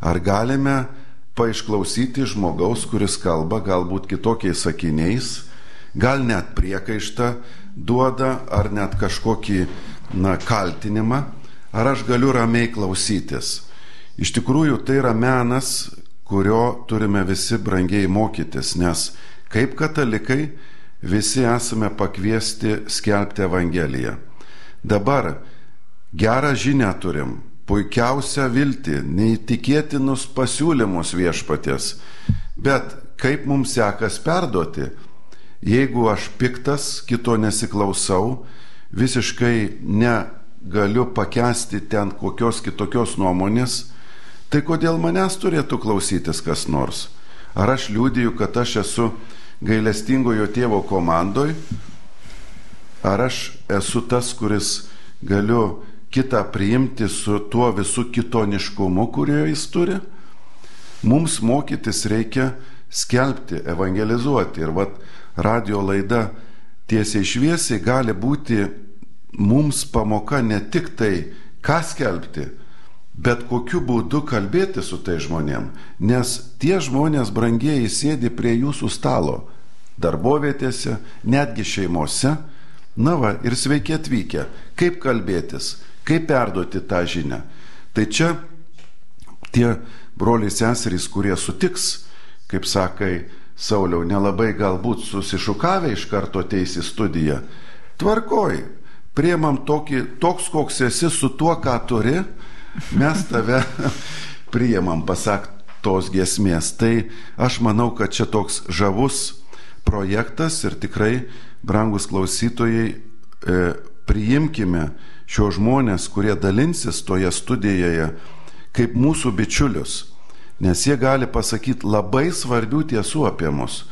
Ar galime paišklausyti žmogaus, kuris kalba galbūt kitokiais sakiniais, gal net priekaištą duoda, ar net kažkokį na, kaltinimą, ar aš galiu ramiai klausytis. Iš tikrųjų, tai yra menas, kurio turime visi brangiai mokytis, nes Kaip katalikai visi esame pakviesti skelbti Evangeliją. Dabar gerą žinę turim, puikiausią viltį, neįtikėtinus pasiūlymus viešpatės. Bet kaip mums sekas perduoti, jeigu aš piktas, kito nesiklausau, visiškai negaliu pakesti ten kokios kitokios nuomonės, tai kodėl manęs turėtų klausytis kas nors? Ar aš liūdiju, kad aš esu gailestingojo tėvo komandoj, ar aš esu tas, kuris galiu kitą priimti su tuo visų kitoniškumu, kurio jis turi. Mums mokytis reikia skelbti, evangelizuoti. Ir vad radio laida tiesiai šviesiai gali būti mums pamoka ne tik tai, ką skelbti, bet kokiu būdu kalbėti su tai žmonėm, nes tie žmonės brangieji sėdi prie jūsų stalo, darbovietėse, netgi šeimose. Na va, ir sveiki atvykę. Kaip kalbėtis, kaip perduoti tą žinią. Tai čia tie broliai seserys, kurie sutiks, kaip sakai, Sauliau, nelabai galbūt susišukavę iš karto ateis į studiją. Tvarkoj, priemam tokį, toks, koks esi su tuo, ką turi, mes tave priemam, pasak tos giesmės. Tai aš manau, kad čia toks žavus projektas ir tikrai, brangus klausytojai, e, priimkime šios žmonės, kurie dalinsis toje studijoje, kaip mūsų bičiulius, nes jie gali pasakyti labai svarbių tiesų apie mus,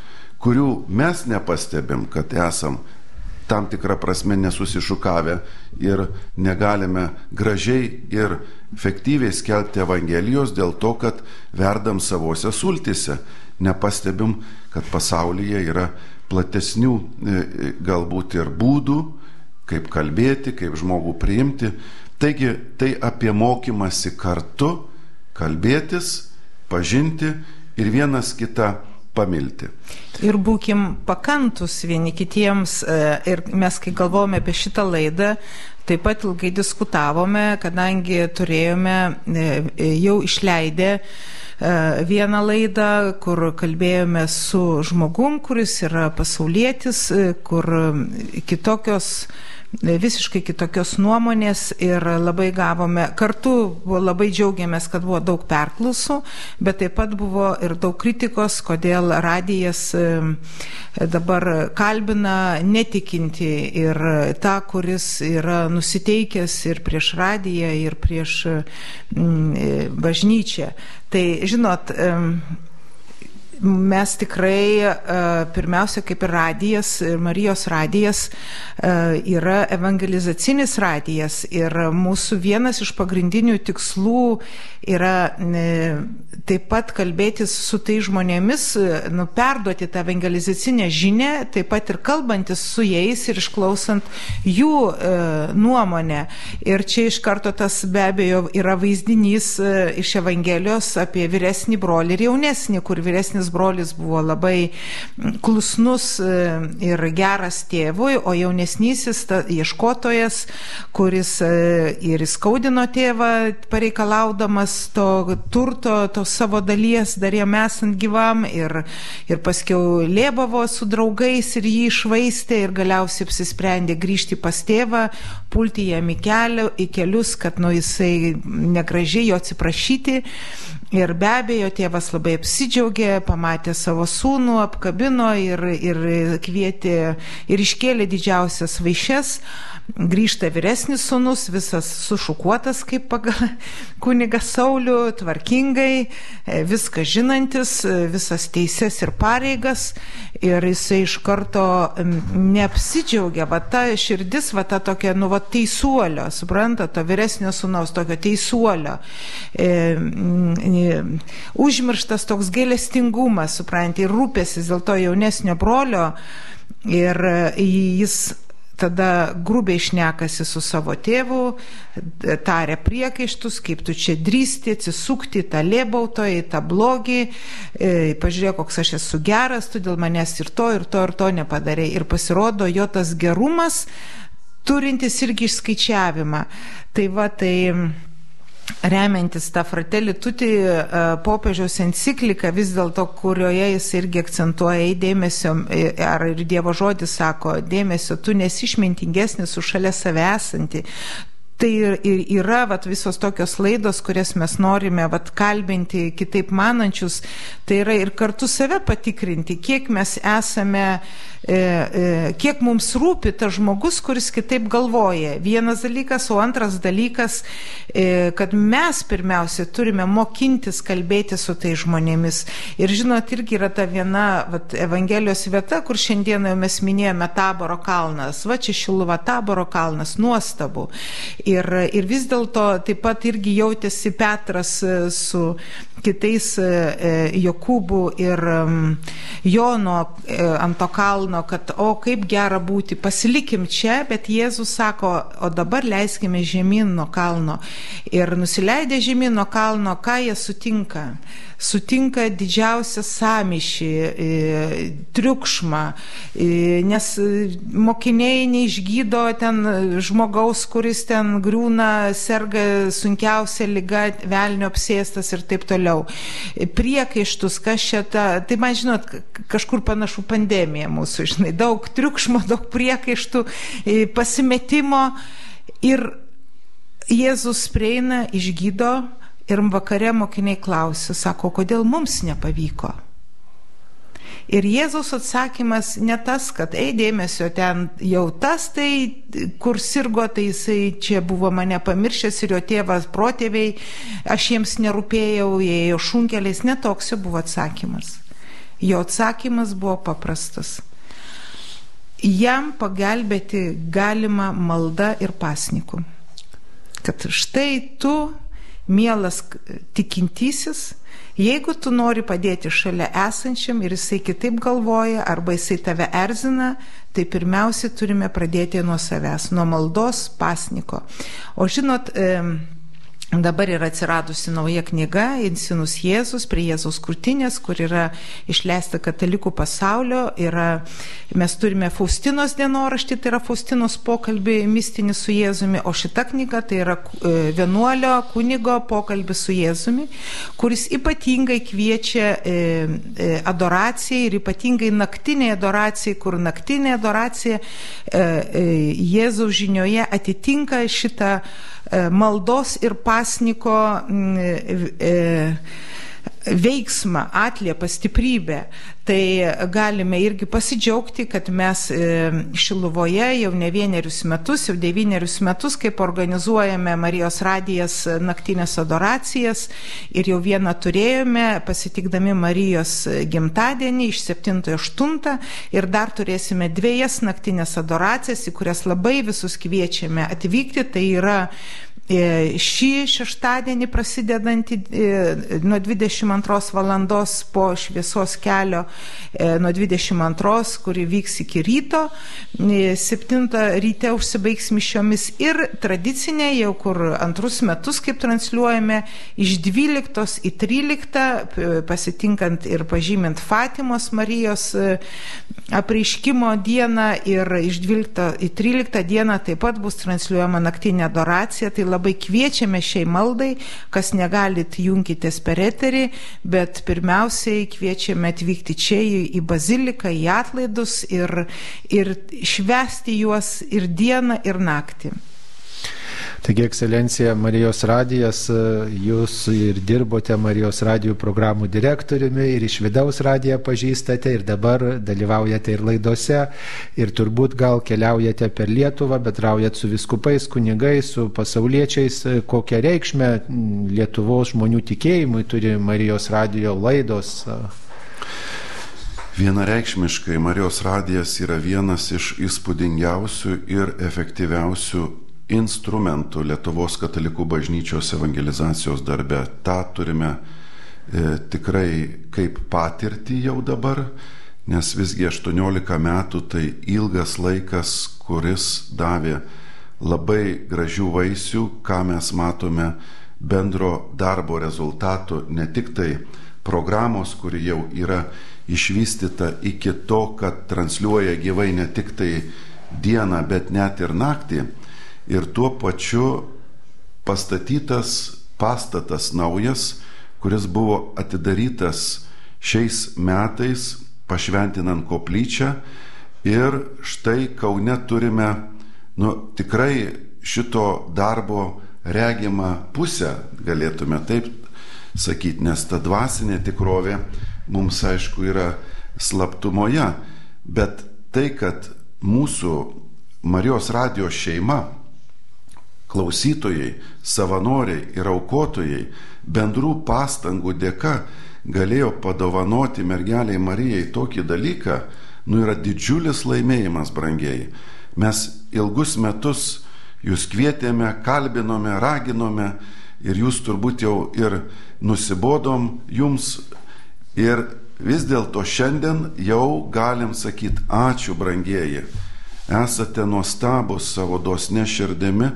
kurių mes nepastebim, kad esam tam tikrą prasme nesusišukavę ir negalime gražiai ir efektyviai skelbti Evangelijos dėl to, kad verdam savose sultise, nepastebim, kad pasaulyje yra platesnių e, e, galbūt ir būdų, kaip kalbėti, kaip žmogų priimti. Taigi tai apie mokymasi kartu, kalbėtis, pažinti ir vienas kitą pamilti. Ir būkim pakantus vieni kitiems. E, ir mes, kai galvojame apie šitą laidą, taip pat ilgai diskutavome, kadangi turėjome e, jau išleidę e, vieną laidą, kur kalbėjome su žmogum, kuris yra pasaulietis, kur kitokios visiškai kitokios nuomonės ir labai gavome, kartu labai džiaugiamės, kad buvo daug perklausų, bet taip pat buvo ir daug kritikos, kodėl radijas dabar kalbina netikinti ir tą, kuris yra nusiteikęs ir prieš radiją, ir prieš bažnyčią. Tai žinot, mes tikrai, e, pirmiausia, kaip ir radijas, Marijos radijas, e, yra evangelizacinis radijas ir mūsų vienas iš pagrindinių tikslų yra e, taip pat kalbėtis su tai žmonėmis, nu, perduoti tą evangelizacinę žinę, taip pat ir kalbantis su jais ir išklausant jų nuomonę. Ir čia iš karto tas be abejo yra vaizdinys iš Evangelijos apie vyresnį brolį ir jaunesnį, kur vyresnis brolis buvo labai klusnus e, ir geras tėvui, o jaunesnysis ta, ieškotojas, kuris e, ir įskaudino tėvą pareikalaudamas to turto, tos savo dalies dar jam esant gyvam ir, ir paskiau lėbavo su draugais ir jį išvaistė ir galiausiai apsisprendė grįžti pas tėvą, pulti jam į, kelių, į kelius, kad nu jisai negražiai jo atsiprašyti. Ir be abejo, tėvas labai apsidžiaugė, pamatė savo sūnų, apkabino ir, ir kvietė ir iškėlė didžiausias vaišes grįžta vyresnis sunus, visas sušukuotas kaip pagal kuniga Saulių, tvarkingai, e, viską žinantis, e, visas teises ir pareigas. Ir jisai iš karto neapsidžiaugia, va ta širdis, va ta tokia, nu, va teisuolio, supranta, to vyresnio sunaus, tokio teisuolio. E, užmirštas toks gailestingumas, supranta, ir rūpėsis dėl to jaunesnio brolio. Ir jis tada grubiai šnekasi su savo tėvu, taria priekaištus, kaip tu čia drįsti atsisukti tą lėbauto, į tą blogį, e, pažiūrėk, koks aš esu geras, tu dėl manęs ir to, ir to, ir to nepadarė. Ir pasirodo jo tas gerumas, turintis irgi išskaičiavimą. Tai va, tai remiantis tą fratelį tuti e, popiežiaus encikliką, vis dėlto, kurioje jis irgi akcentuoja į dėmesio, e, ar ir Dievo žodis sako, dėmesio, tu nesišmintingesnis už šalia save esantį, Tai ir yra vat, visos tokios laidos, kurias mes norime vat, kalbinti kitaip manančius, tai yra ir kartu save patikrinti, kiek mes esame E, e, kiek mums rūpi tas žmogus, kuris kitaip galvoja. Vienas dalykas, o antras dalykas, e, kad mes pirmiausia turime mokintis kalbėti su tai žmonėmis. Ir žinot, irgi yra ta viena vat, Evangelijos vieta, kur šiandieną mes minėjome Taboro kalnas. Va čia Šiluva Taboro kalnas, nuostabu. Ir, ir vis dėlto taip pat irgi jautėsi Petras su kitais Jokūbu ir Jono ant to kalno kad o kaip gera būti, pasilikim čia, bet Jėzus sako, o dabar leiskime žemyn nuo kalno. Ir nusileidę žemyn nuo kalno, ką jie sutinka? sutinka didžiausią samišį, e, triukšmą, e, nes mokiniai neišgydo ten žmogaus, kuris ten grūna, serga sunkiausia lyga, velnio apsėstas ir taip toliau. Priekaištus, kas čia ta, tai man žinot, kažkur panašu pandemija mūsų, žinai, daug triukšmo, daug priekaištų, e, pasimetimo ir Jėzus prieina, išgydo, Ir vakare mokiniai klausė, sako, kodėl mums nepavyko. Ir Jėzaus atsakymas ne tas, kad, ei, dėmesio, ten jau tas, tai kur sirgo, tai jisai čia buvo mane pamiršęs ir jo tėvas protėviai, aš jiems nerūpėjau, jie ėjo šunkeliais, netoks jo buvo atsakymas. Jo atsakymas buvo paprastas. Jam pagelbėti galima malda ir pasniku. Kad štai tu mielas tikintysis, jeigu tu nori padėti šalia esančiam ir jisai kitaip galvoja arba jisai tave erzina, tai pirmiausia turime pradėti nuo savęs, nuo maldos pasniko. O žinot, Dabar yra atsiradusi nauja knyga Insinus Jėzus prie Jėzaus krūtinės, kur yra išleista katalikų pasaulio. Yra, mes turime Faustinos dienoraštį, tai yra Faustinos pokalbį mistinį su Jėzumi, o šita knyga tai yra e, vienuolio kunigo pokalbis su Jėzumi, kuris ypatingai kviečia e, e, adoracijai ir ypatingai naktiniai adoracijai, kur naktinė adoracija Jėzaus žinioje atitinka šitą maldos ir pasniko e, veiksmą, atliepą, stiprybę, tai galime irgi pasidžiaugti, kad mes e, Šiluvoje jau ne vienerius metus, jau devynerius metus, kaip organizuojame Marijos radijas naktinės adoracijas ir jau vieną turėjome, pasitikdami Marijos gimtadienį iš 7-8 ir dar turėsime dviejas naktinės adoracijas, į kurias labai visus kviečiame atvykti. Tai yra šį šeštadienį prasidedantį e, nuo 22 valandos po šviesos kelio e, nuo 22, kuri vyks iki ryto. 7 ryte užsibaigs mišiomis ir tradicinė, jau kur antrus metus kaip transliuojame, iš 12 į 13, pasitinkant ir pažymint Fatimos Marijos apreiškimo dieną ir iš 12 į 13 dieną taip pat bus transliuojama naktinė adoracija. Tai labai kviečiame šiai maldai, kas negalit junkitės per eterį, bet pirmiausiai kviečiame atvykti čia į baziliką, į atlaidus ir, ir švesti juos ir dieną, ir naktį. Taigi, ekscelencija Marijos radijas, jūs ir dirbote Marijos radijų programų direktoriumi ir iš vidaus radiją pažįstate ir dabar dalyvaujate ir laidose ir turbūt gal keliaujate per Lietuvą, betraujat su viskupais, kunigais, su pasauliečiais, kokią reikšmę Lietuvos žmonių tikėjimui turi Marijos radijo laidos. Vienareikšmiškai Marijos radijas yra vienas iš įspūdingiausių ir efektyviausių instrumentų Lietuvos katalikų bažnyčios evangelizacijos darbe. Ta turime e, tikrai kaip patirtį jau dabar, nes visgi 18 metų tai ilgas laikas, kuris davė labai gražių vaisių, ką mes matome bendro darbo rezultatų, ne tik tai programos, kuri jau yra išvystyta iki to, kad transliuoja gyvai ne tik tai dieną, bet net ir naktį, ir tuo pačiu pastatytas pastatas naujas, kuris buvo atidarytas šiais metais, pašventinant koplyčią. Ir štai Kaune turime nu, tikrai šito darbo regimą pusę, galėtume taip sakyti, nes ta dvasinė tikrovė mums aišku yra slaptumoje, bet tai, kad mūsų Marijos radijos šeima klausytojai, savanoriai ir aukotojai bendrų pastangų dėka galėjo padovanoti mergeliai Marijai tokį dalyką, nu yra didžiulis laimėjimas, brangiai. Mes ilgus metus jūs kvietėme, kalbinome, raginome ir jūs turbūt jau ir nusibodom jums ir vis dėlto šiandien jau galim sakyti ačiū, brangieji. Esate nuostabus savo dosne širdimi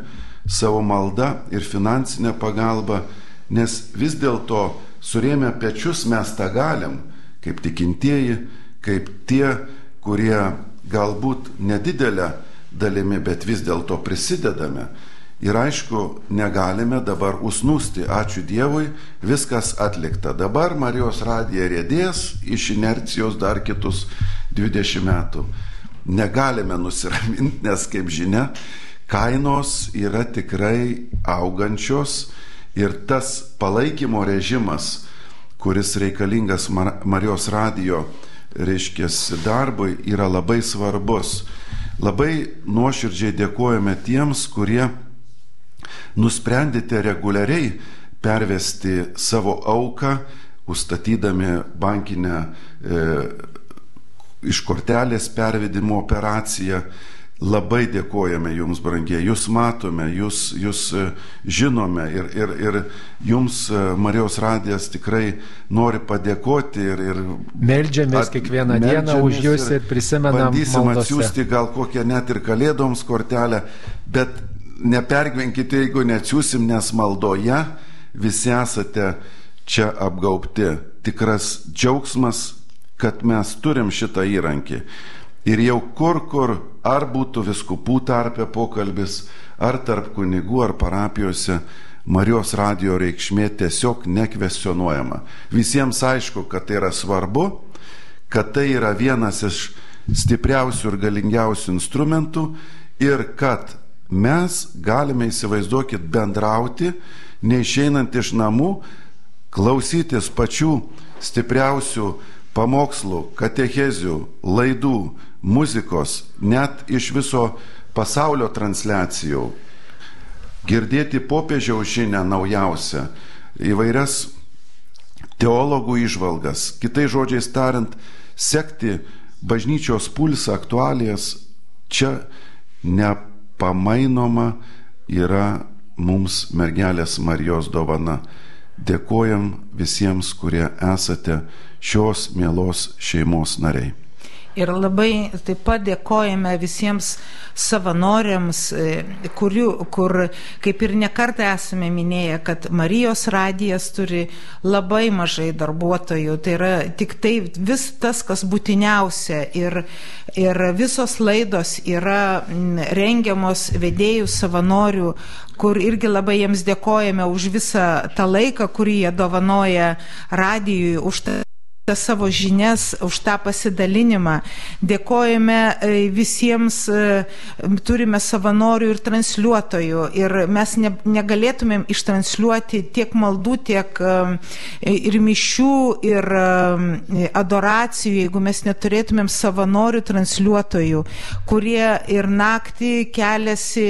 savo malda ir finansinę pagalbą, nes vis dėlto surėmę pečius mes tą galim, kaip tikintieji, kaip tie, kurie galbūt nedidelę dalimi, bet vis dėlto prisidedame. Ir aišku, negalime dabar usnūsti. Ačiū Dievui, viskas atlikta. Dabar Marijos radija rėdės iš inercijos dar kitus 20 metų. Negalime nusiraminti, nes kaip žinia, kainos yra tikrai augančios ir tas palaikymo režimas, kuris reikalingas Marijos radijo, reiškia, darbui, yra labai svarbus. Labai nuoširdžiai dėkojame tiems, kurie nusprendėte reguliariai pervesti savo auką, užstatydami bankinę e, iš kortelės pervedimo operaciją Labai dėkojame Jums, brangiai, Jūs matome, Jūs, jūs e, žinome ir, ir, ir Jums e, Marijos radijas tikrai nori padėkoti ir... ir meldžiamės at, kiekvieną dieną už Jūs ir, ir prisimenam. Bandysim maldose. atsiųsti gal kokią net ir kalėdoms kortelę, bet nepergyvenkite, jeigu neatsiųsim, nes maldoje visi esate čia apgaubti. Tikras džiaugsmas, kad mes turim šitą įrankį. Ir jau kur, kur, ar būtų viskupų tarpė pokalbis, ar tarp kunigų, ar parapijose, Marijos radio reikšmė tiesiog nekvestionuojama. Visiems aišku, kad tai yra svarbu, kad tai yra vienas iš stipriausių ir galingiausių instrumentų ir kad mes galime įsivaizduokit bendrauti, neišeinant iš namų, klausytis pačių stipriausių pamokslų, katechezių, laidų, muzikos, net iš viso pasaulio transliacijų, girdėti popiežiaus žinę naujausią, įvairias teologų išvalgas, kitai žodžiais tariant, sekti bažnyčios pulsą, aktualijas, čia nepamainoma yra mums mergelės Marijos dovana. Dėkojam visiems, kurie esate šios mielos šeimos nariai. Ir labai taip pat dėkojame visiems savanoriams, e, kurių, kur, kaip ir nekartą esame minėję, kad Marijos radijas turi labai mažai darbuotojų. Tai yra tik tai vis tas, kas būtiniausia. Ir, ir visos laidos yra rengiamos vedėjų savanorių, kur irgi labai jiems dėkojame už visą tą laiką, kurį jie dovanoja radijui, už tą savo žinias, už tą pasidalinimą. Dėkojame e, visiems, e, turime savanorių ir transliuotojų ir mes ne, negalėtumėm ištransliuoti tiek maldų, tiek e, ir mišių, ir adoracijų, jeigu mes neturėtumėm savanorių transliuotojų, kurie ir naktį keliasi,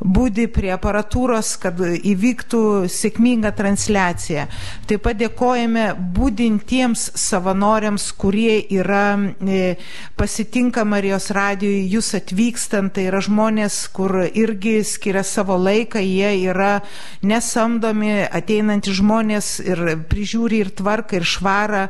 būdi prie aparatūros, kad įvyktų sėkminga transliacija. Taip pat dėkojame būdintiems tiems savanoriams, kurie yra e, pasitinka Marijos radijui, jūs atvykstant, tai yra žmonės, kur irgi skiria savo laiką, jie yra nesamdomi, ateinantys žmonės ir prižiūri ir tvarką, ir švarą.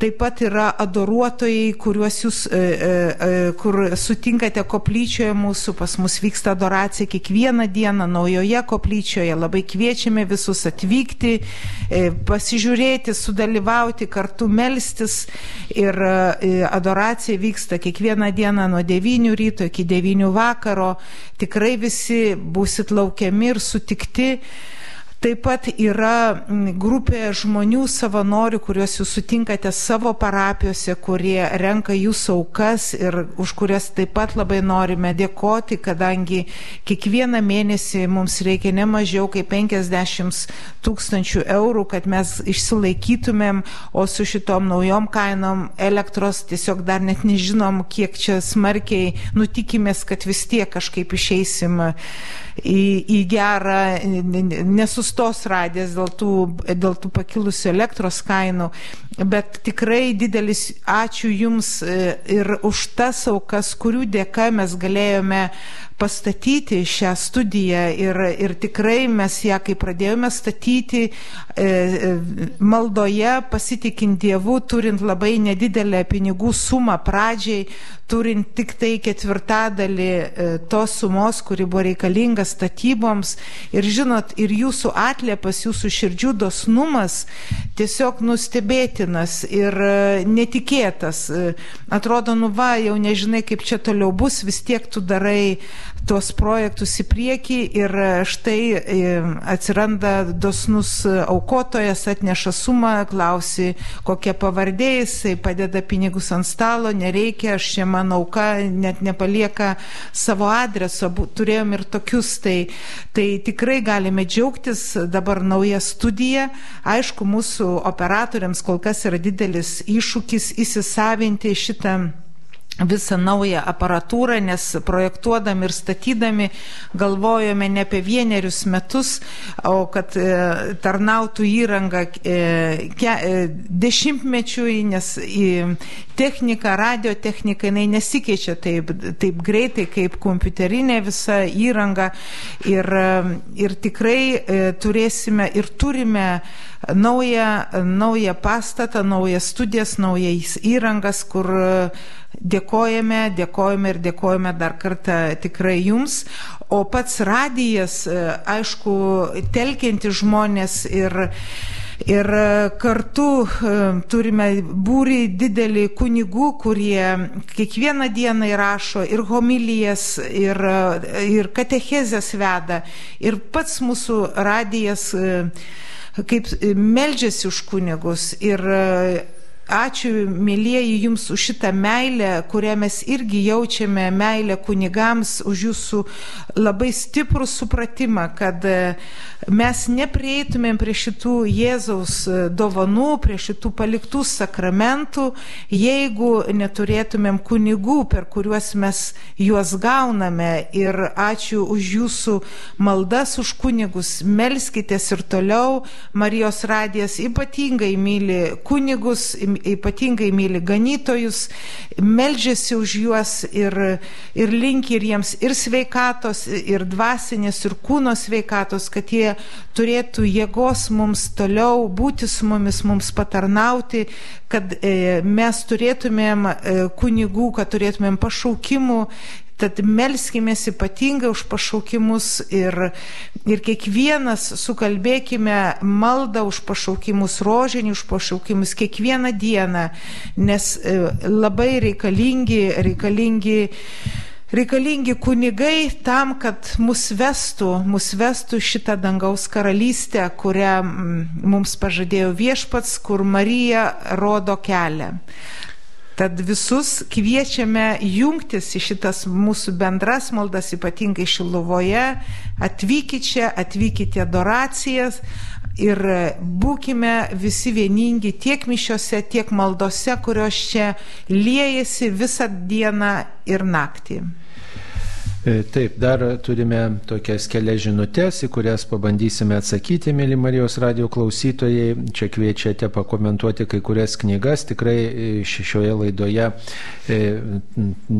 Taip pat yra adoruotojai, kuriuos jūs, e, e, e, kur sutinkate koplyčioje mūsų, pas mus vyksta adoracija kiekvieną dieną naujoje koplyčioje. Labai kviečiame visus atvykti, pasižiūrėti, sudalyvauti, kartu melstis. Ir adoracija vyksta kiekvieną dieną nuo 9 ryto iki 9 vakaro. Tikrai visi būsit laukiami ir sutikti. Taip pat yra grupė žmonių savanorių, kuriuos jūs sutinkate savo parapijose, kurie renka jūsų aukas ir už kurias taip pat labai norime dėkoti, kadangi kiekvieną mėnesį mums reikia ne mažiau kaip 50 tūkstančių eurų, kad mes išsilaikytumėm, o su šitom naujom kainom elektros tiesiog dar net nežinom, kiek čia smarkiai nutikimės, kad vis tiek kažkaip išeisim į, į gerą, nesustos radės dėl tų, dėl tų pakilusių elektros kainų, bet tikrai didelis ačiū Jums e, ir už tas aukas, kurių dėka mes galėjome pastatyti šią studiją ir, ir tikrai mes ją, kai pradėjome statyti, e, e, maldoje pasitikint Dievu, turint labai nedidelę pinigų sumą pradžiai, turint tik tai ketvirtadalį e, tos sumos, kuri buvo reikalinga statyboms. Ir žinot, ir jūsų atliepas, jūsų širdžių dosnumas tiesiog nustebėtinas ir e, netikėtas. E, atrodo, nu va, jau nežinai, kaip čia toliau bus, vis tiek tu darai tuos projektus į priekį ir štai atsiranda dosnus aukotojas, atneša sumą, klausi, kokia pavardė, jisai padeda pinigus ant stalo, nereikia, aš čia man mano auka net nepalieka savo adreso, turėjom ir tokius, tai, tai tikrai galime džiaugtis dabar nauja studija. Aišku, mūsų operatoriams kol kas yra didelis iššūkis įsisavinti šitą visą naują aparatūrą, nes projektuodami ir statydami galvojome ne apie vienerius metus, o kad e, tarnautų įranga e, ke, e, dešimtmečiui, nes į technika, radiotechnika, jinai nesikeičia taip, taip greitai kaip kompiuterinė visa įranga. Ir, e, ir tikrai e, turėsime ir turime naują, naują pastatą, naujas studijas, naujas įrangas, kur dėkojame, dėkojame ir dėkojame dar kartą tikrai jums. O pats radijas, aišku, telkianti žmonės ir Ir kartu turime būrį didelį kunigų, kurie kiekvieną dieną įrašo ir homilijas, ir, ir katechezės veda. Ir pats mūsų radijas kaip meldžiasi už kunigus ir ačiū, mėlyjeji, jums už šitą meilę, kurią mes irgi jaučiame, meilę kunigams, už jūsų labai stiprų supratimą, kad e, mes neprieitumėm prie šitų Jėzaus e, dovanų, prie šitų paliktų sakramentų, jeigu neturėtumėm kunigų, per kuriuos mes juos gauname. Ir ačiū už jūsų maldas, už kunigus. Melskitės ir toliau. Marijos radijas ypatingai myli kunigus, ypatingai myli ganytojus, meldžiasi už juos ir, ir linki ir jiems ir sveikatos, ir dvasinės, ir kūno sveikatos, kad jie turėtų jėgos mums toliau būti su mumis, mums patarnauti, kad e, mes turėtumėm e, kunigų, kad turėtumėm pašaukimų Tad melskimės ypatingai už pašaukimus ir, ir kiekvienas sukalbėkime maldą už pašaukimus, rožinį už pašaukimus kiekvieną dieną, nes e, labai reikalingi, reikalingi reikalingi kunigai tam, kad mus vestų, mus vestų šitą dangaus karalystę, kurią mums pažadėjo viešpats, kur Marija rodo kelią. Tad visus kviečiame jungtis į šitas mūsų bendras maldas, ypatingai Šiluvoje. Atvykite čia, atvykite adoracijas ir būkime visi vieningi tiek mišiose, tiek maldose, kurios čia liejasi visą dieną ir naktį. E, taip, dar turime tokias kelias žinutės, į kurias pabandysime atsakyti, mėly Marijos radio klausytojai. Čia kviečiate pakomentuoti kai kurias knygas. Tikrai e, šioje laidoje e,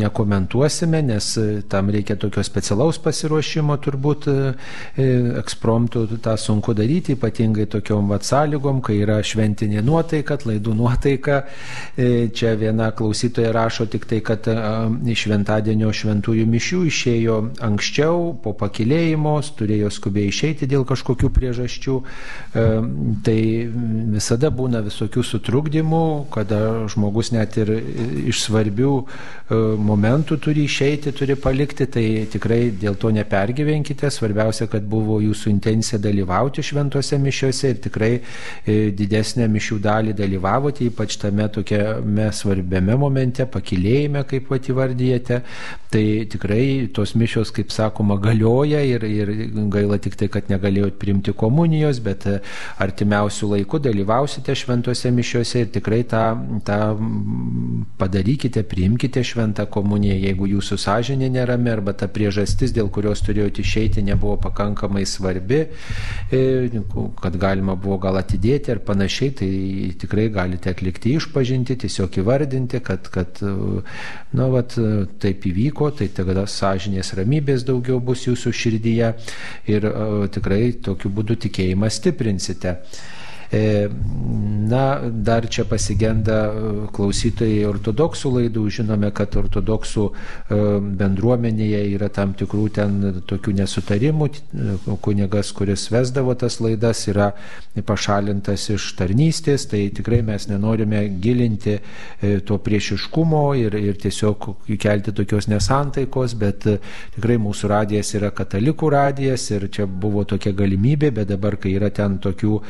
nekomentuosime, nes tam reikia tokio specialaus pasiruošimo, turbūt ekspromtų tą sunku daryti, ypatingai tokiom vat sąlygom, kai yra šventinė nuotaika, laidų nuotaika. Čia viena klausytoja rašo tik tai, kad iš šventadienio šventųjų mišių išėjo išėjo anksčiau, po pakilėjimo, turėjo skubiai išeiti dėl kažkokių priežasčių. E, tai visada būna visokių sutrukdymų, kada žmogus net ir iš svarbių e, momentų turi išeiti, turi palikti, tai tikrai dėl to nepergyvenkite. Svarbiausia, kad buvo jūsų intencija dalyvauti šventose mišiuose ir tikrai e, didesnę mišių dalį dalyvavote, ypač tame tokiame svarbiame momente, pakilėjime, kaip pat įvardyjate. Tai tikrai to tos mišios, kaip sakoma, galioja ir, ir gaila tik tai, kad negalėjot priimti komunijos, bet e, artimiausių laikų dalyvausite šventose mišiose ir tikrai tą, tą padarykite, priimkite šventą komuniją, jeigu jūsų sąžinė nerami arba ta priežastis, dėl kurios turėjote išeiti, nebuvo pakankamai svarbi, e, kad galima buvo gal atidėti ar panašiai, tai tikrai galite atlikti išpažinti, tiesiog įvardinti, kad, kad nu, vat, taip įvyko, tai tada sąžinė dvasinės ramybės daugiau bus jūsų širdyje ir tikrai tokiu būdu tikėjimą stiprinsite. E, na, dar čia pasigenda e, klausytojai ortodoksų laidų. Žinome, kad ortodoksų e, bendruomenėje yra tam tikrų ten tokių nesutarimų. Kunigas, kuris vesdavo tas laidas, yra pašalintas iš tarnystės. Tai tikrai mes nenorime gilinti to priešiškumo ir, ir tiesiog kelti tokios nesantaikos, bet tikrai mūsų radijas yra katalikų radijas ir čia buvo tokia galimybė, bet dabar, kai yra ten tokių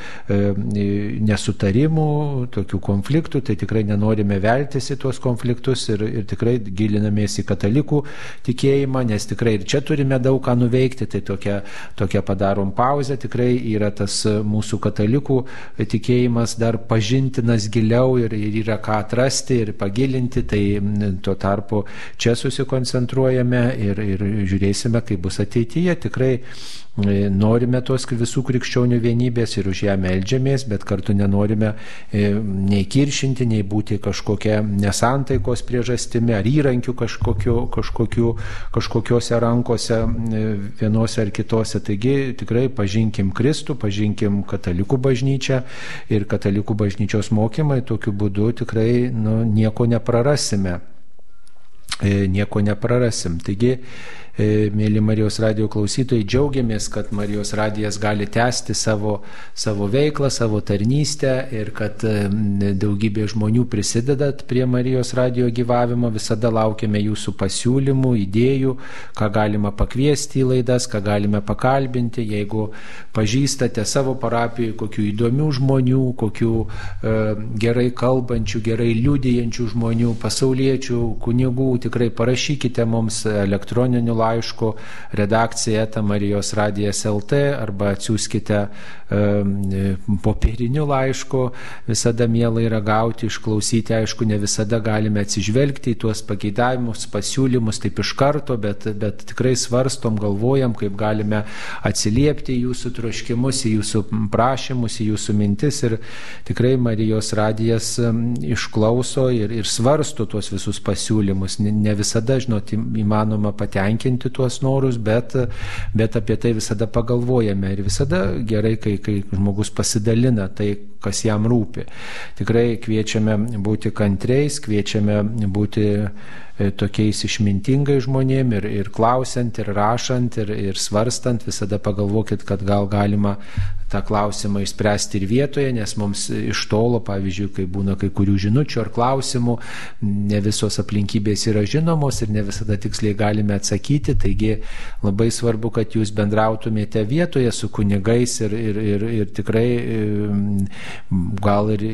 nesutarimų, tokių konfliktų, tai tikrai nenorime veltis į tuos konfliktus ir, ir tikrai gilinamės į katalikų tikėjimą, nes tikrai ir čia turime daug ką nuveikti, tai tokia, tokia padarom pauzę, tikrai yra tas mūsų katalikų tikėjimas dar pažintinas giliau ir, ir yra ką atrasti ir pagilinti, tai tuo tarpu čia susikoncentruojame ir, ir žiūrėsime, kaip bus ateityje. Tikrai norime tos visų krikščionių vienybės ir už ją melžiamės, bet kartu nenorime e, nei kiršinti, nei būti kažkokia nesantaikos priežastimi ar įrankiu kažkokiu, kažkokiu, kažkokiose rankose e, vienose ar kitose. Taigi tikrai pažinkim Kristų, pažinkim katalikų bažnyčią ir katalikų bažnyčios mokymai, tokiu būdu tikrai nu, nieko neprarasime. Nieko neprarasim. Taigi e, mėly Marijos radio klausytojai, džiaugiamės, kad Marijos radijas gali tęsti savo, savo veiklą, savo tarnystę ir kad e, daugybė žmonių prisidedat prie Marijos radio gyvavimo. Visada laukiame jūsų pasiūlymų, idėjų, ką galima pakviesti į laidas, ką galime pakalbinti. Jeigu pažįstate savo parapijoje kokių įdomių žmonių, kokių e, gerai kalbančių, gerai liudijančių žmonių, pasauliečių, kunigų, tikrai parašykite mums elektroniniu laišku redakcija eta Marijos radijas LT arba atsiųskite e, popieriniu laišku. Visada mielai yra gauti, išklausyti, aišku, ne visada galime atsižvelgti į tuos pageidavimus, pasiūlymus taip iš karto, bet, bet tikrai svarstom, galvojam, kaip galime atsiliepti į jūsų troškimus, į jūsų prašymus, į jūsų mintis ir tikrai Marijos radijas išklauso ir, ir svarsto tuos visus pasiūlymus. Ne visada, žinot, įmanoma patenkinti tuos norus, bet, bet apie tai visada pagalvojame ir visada gerai, kai, kai žmogus pasidalina tai, kas jam rūpi. Tikrai kviečiame būti kantriais, kviečiame būti tokiais išmintingais žmonėmis ir, ir klausiant, ir rašant, ir, ir svarstant, visada pagalvokit, kad gal galima tą klausimą išspręsti ir vietoje, nes mums iš tolo, pavyzdžiui, kai būna kai kurių žinučių ar klausimų, ne visos aplinkybės yra žinomos ir ne visada tiksliai galime atsakyti, taigi labai svarbu, kad jūs bendrautumėte vietoje su kunigais ir, ir, ir, ir tikrai gal ir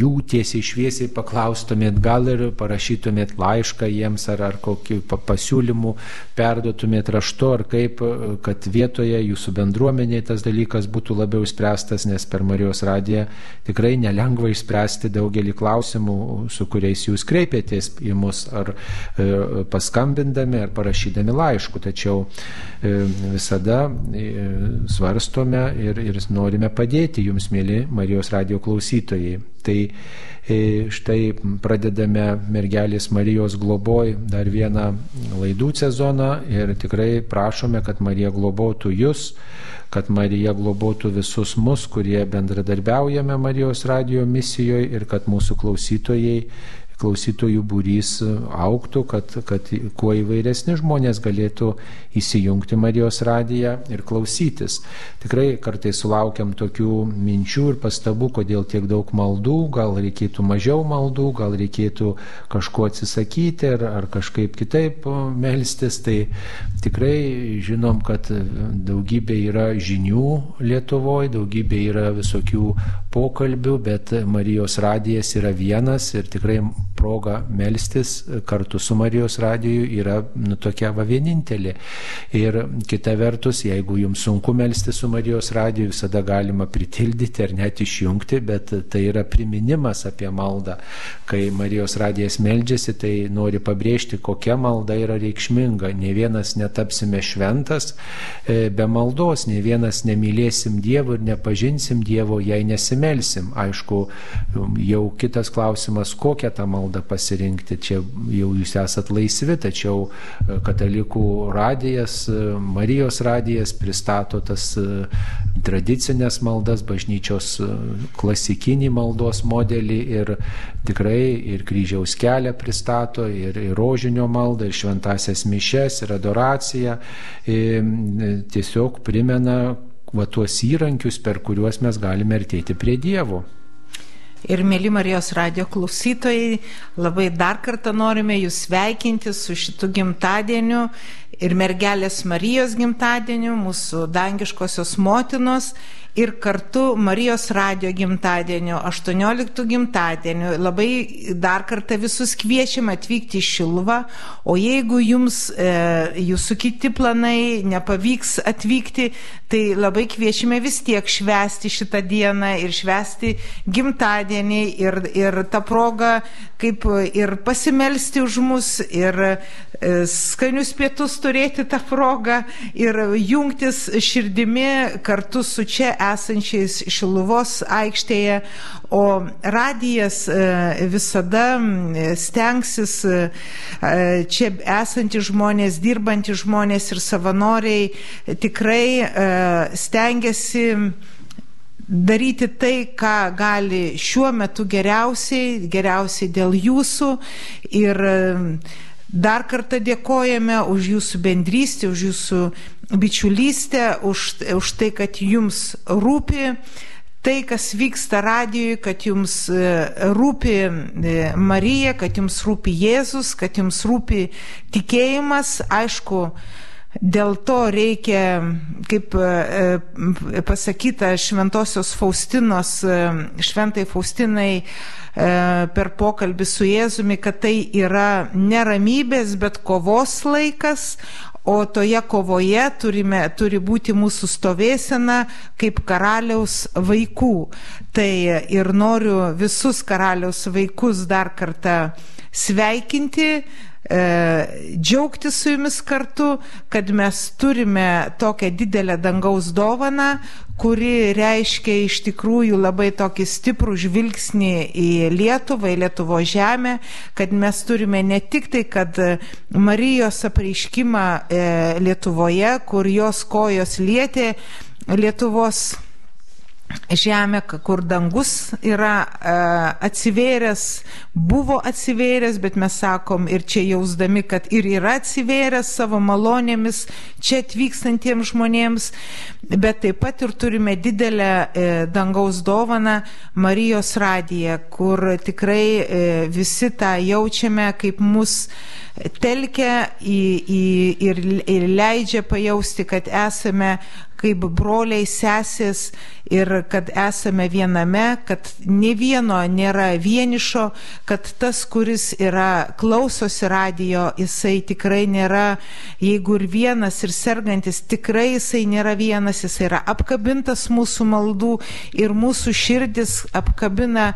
jų tiesiai šviesiai paklaustumėt, gal ir parašytumėt laišką jiems ar, ar kokį pasiūlymų perduotumėt raštu, ar kaip, kad vietoje jūsų bendruomenėje tas dalykas būtų labiau išspręstas, nes per Marijos radiją tikrai nelengva išspręsti daugelį klausimų, su kuriais jūs kreipėtės į mus ar e, paskambindami, ar parašydami laišku. Tačiau e, visada e, svarstome ir, ir norime padėti jums, mėly Marijos radijo klausytojai. Tai štai pradedame mergelės Marijos globoj dar vieną laidų sezoną ir tikrai prašome, kad Marija globotų jūs kad Marija globotų visus mus, kurie bendradarbiaujame Marijos radio misijoje ir kad mūsų klausytojai klausytojų būrys auktų, kad, kad kuo įvairesni žmonės galėtų įsijungti Marijos radiją ir klausytis. Tikrai kartais sulaukiam tokių minčių ir pastabų, kodėl tiek daug maldų, gal reikėtų mažiau maldų, gal reikėtų kažko atsisakyti ar, ar kažkaip kitaip melstis. Tai tikrai žinom, kad daugybė yra žinių Lietuvoje, daugybė yra visokių pokalbių, bet Marijos radijas yra vienas ir tikrai proga melstis kartu su Marijos radiju yra nu, tokia va vienintelė. Ir kita vertus, jeigu jums sunku melstis su Marijos radiju, visada galima pritildyti ar net išjungti, bet tai yra priminimas apie maldą. Kai Marijos radijas meldžiasi, tai nori pabrėžti, kokia malda yra reikšminga. Ne vienas netapsime šventas e, be maldos, ne vienas nemylėsim Dievo ir nepažinsim Dievo, jei nesimelsim. Aišku, jau kitas klausimas, kokią tą maldą maldą pasirinkti. Čia jau jūs esat laisvi, tačiau e, katalikų radijas, e, Marijos radijas pristato tas e, tradicinės maldas, bažnyčios klasikinį maldos modelį ir tikrai ir kryžiaus kelią pristato, ir, ir rožinio maldą, ir šventasias mišes, ir adoraciją. Ir tiesiog primena va tuos įrankius, per kuriuos mes galime artėti prie Dievo. Ir mėly Marijos radio klausytojai, labai dar kartą norime jūs sveikinti su šitu gimtadieniu ir mergelės Marijos gimtadieniu, mūsų dangiškosios motinos ir kartu Marijos radio gimtadienio, 18 gimtadienio. Labai dar kartą visus kviečiame atvykti į Šiluvą, o jeigu jums e, jūsų kiti planai nepavyks atvykti, tai labai kviečiame vis tiek švesti šitą dieną ir švesti gimtadienį ir, ir tą progą kaip ir pasimelsti už mus ir e, skanius pietus turėti tą progą ir jungtis širdimi kartu su čia esančiais Šiluvos aikštėje, o radijas e, visada stengsis e, čia esantys žmonės, dirbantys žmonės ir savanoriai tikrai e, stengiasi daryti tai, ką gali šiuo metu geriausiai, geriausiai dėl jūsų ir Dar kartą dėkojame už jūsų bendrystę, už jūsų bičiulystę, už, už tai, kad jums rūpi tai, kas vyksta radijoje, kad jums e, rūpi e, Marija, kad jums rūpi Jėzus, kad jums rūpi tikėjimas. Aišku, Dėl to reikia, kaip e, pasakyta Šventosios Faustinos, Šventai Faustinai, E, per pokalbį su Jėzumi, kad tai yra neramybės, bet kovos laikas, o toje kovoje turime, turi būti mūsų stovėsena kaip karaliaus vaikų. Tai ir noriu visus karaliaus vaikus dar kartą sveikinti, E, džiaugtis su jumis kartu, kad mes turime tokią didelę dangaus dovaną, kuri reiškia iš tikrųjų labai tokį stiprų žvilgsnį į Lietuvą, į Lietuvo žemę, kad mes turime ne tik tai, kad Marijos apreiškimą e, Lietuvoje, kur jos kojos lietė Lietuvos žemę, kur dangus yra e, atsivėręs, buvo atsivėręs, bet mes sakom ir čia jausdami, kad ir yra atsivėręs savo malonėmis čia atvykstantiems žmonėms, bet taip pat ir turime didelę e, dangaus dovaną Marijos radiją, kur tikrai e, visi tą jaučiame, kaip mus telkia į, į, ir, ir leidžia pajausti, kad esame kaip broliai sesės ir kad esame viename, kad ne vieno nėra vienišo, kad tas, kuris yra klausosi radio, jisai tikrai nėra, jeigu ir vienas ir sergantis, tikrai jisai nėra vienas, jisai yra apkabintas mūsų maldų ir mūsų širdis apkabina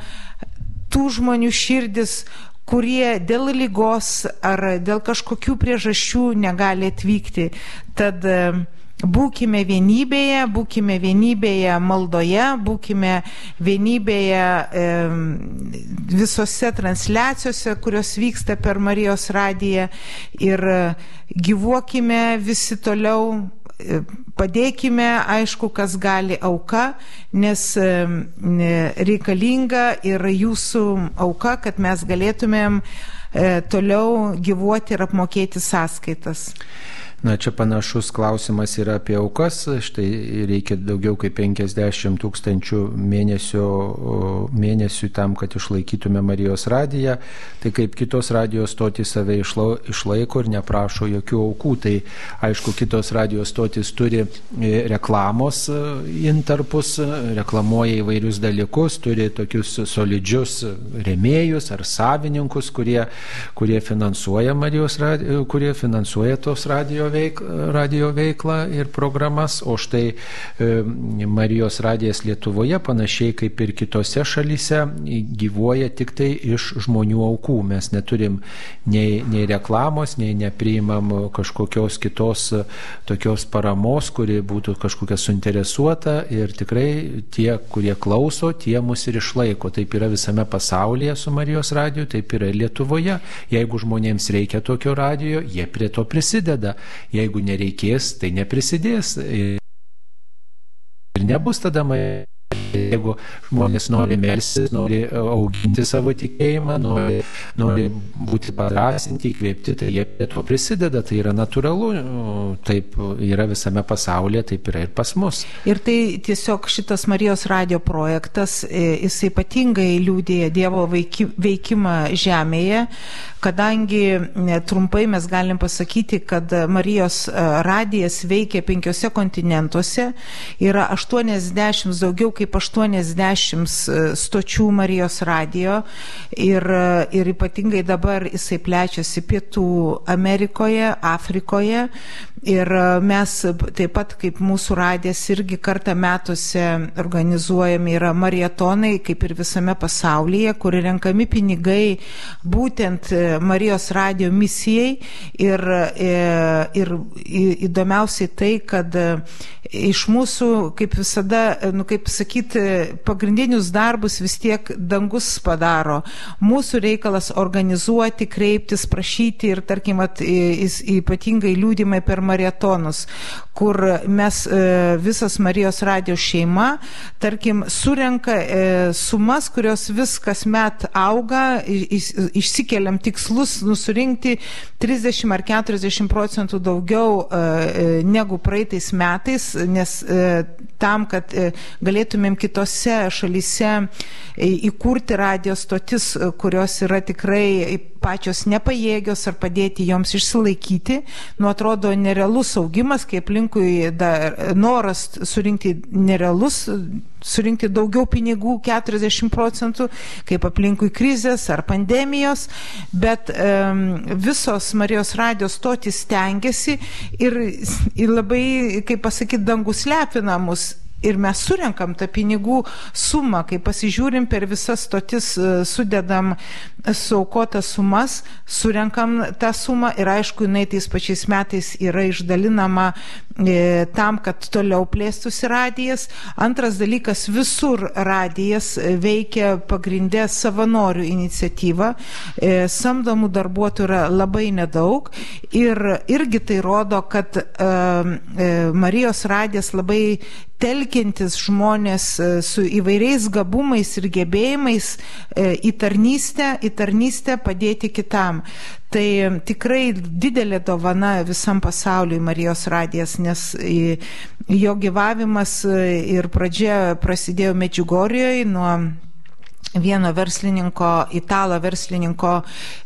tų žmonių širdis, kurie dėl lygos ar dėl kažkokių priežasčių negali atvykti. Tad Būkime vienybėje, būkime vienybėje maldoje, būkime vienybėje e, visose transliacijose, kurios vyksta per Marijos radiją ir gyvuokime visi toliau, e, padėkime, aišku, kas gali auka, nes e, reikalinga ir jūsų auka, kad mes galėtumėm e, toliau gyvuoti ir apmokėti sąskaitas. Na, čia panašus klausimas yra apie aukas. Štai reikia daugiau kaip 50 tūkstančių mėnesio, mėnesių tam, kad išlaikytume Marijos radiją. Tai kaip kitos radijos stotys save išlaiko ir neprašo jokių aukų. Tai aišku, kitos radijos stotys turi e, reklamos e, intarpus, reklamuoja įvairius dalykus, turi tokius solidžius remėjus ar savininkus, kurie, kurie finansuoja Marijos kurie finansuoja tos radijos veik, radio veiklą ir programas, o štai Marijos radijas Lietuvoje, panašiai kaip ir kitose šalyse, gyvuoja tik tai iš žmonių aukų. Mes neturim nei, nei reklamos, nei nepriimam kažkokios kitos tokios paramos, kuri būtų kažkokia suinteresuota ir tikrai tie, kurie klauso, tie mus ir išlaiko. Taip yra visame pasaulyje su Marijos radiju, taip yra ir Lietuvoje. Jeigu žmonėms reikia tokio radijo, jie prie to prisideda. Jeigu nereikės, tai neprisidės. Ir nebus tada mažiau. Jeigu žmonės nori melsis, nori auginti savo tikėjimą, nori, nori būti padrasinti, įkvėpti, tai jie prie to prisideda, tai yra natūralu, taip yra visame pasaulyje, taip yra ir pas mus. Ir tai tiesiog šitas Marijos radio projektas, e, jis ypatingai liūdėja Dievo veikimą žemėje, kadangi e, trumpai mes galim pasakyti, kad Marijos e, radijas veikia penkiose kontinentuose, yra 80 daugiau kaip 80 e, stočių Marijos radio ir, ir ypatingai dabar jisai plečiasi Pietų Amerikoje, Afrikoje ir e, mes taip pat kaip mūsų radijas irgi kartą metuose organizuojami yra marietonai, kaip ir visame pasaulyje, kur renkami pinigai būtent Marijos radio misijai ir, ir įdomiausiai tai, kad iš mūsų, kaip visada, nu, kaip sakyti, pagrindinius darbus vis tiek dangus padaro. Mūsų reikalas organizuoti, kreiptis, prašyti ir, tarkim, at, ypatingai liūdimai per marietonus, kur mes e, visas Marijos radijos šeima, tarkim, surenka e, sumas, kurios vis kasmet auga, išsikeliam tikslus nusurinkti 30 ar 40 procentų daugiau negu praeitais metais, nes tam, kad galėtumėm kitose šalyse įkurti radijos stotis, kurios yra tikrai pačios nepajėgios ar padėti joms išsilaikyti. Nu, atrodo nerealus augimas, kai aplinkui dar noras surinkti nerealus, surinkti daugiau pinigų, 40 procentų, kaip aplinkui krizės ar pandemijos, bet um, visos Marijos radijos stotis tengiasi ir, ir labai, kaip pasakyti, dangus lepina mus ir mes surenkam tą pinigų sumą, kai pasižiūrim per visas stotis, e, sudedam suaukotas sumas, surenkam tą sumą ir aišku, jinai tais pačiais metais yra išdalinama e, tam, kad toliau plėstųsi radijas. Antras dalykas, visur radijas veikia pagrindę savanorių iniciatyvą, e, samdomų darbuotojų yra labai nedaug ir irgi tai rodo, kad Marijos radijas labai telkintis žmonės e, su įvairiais gabumais ir gebėjimais e, į tarnystę, į tarnystę padėti kitam. Tai tikrai didelė dovana visam pasauliui Marijos radijas, nes jo gyvavimas e, ir pradžia prasidėjo Medžiugorijoje nuo vieno verslininko, italo verslininko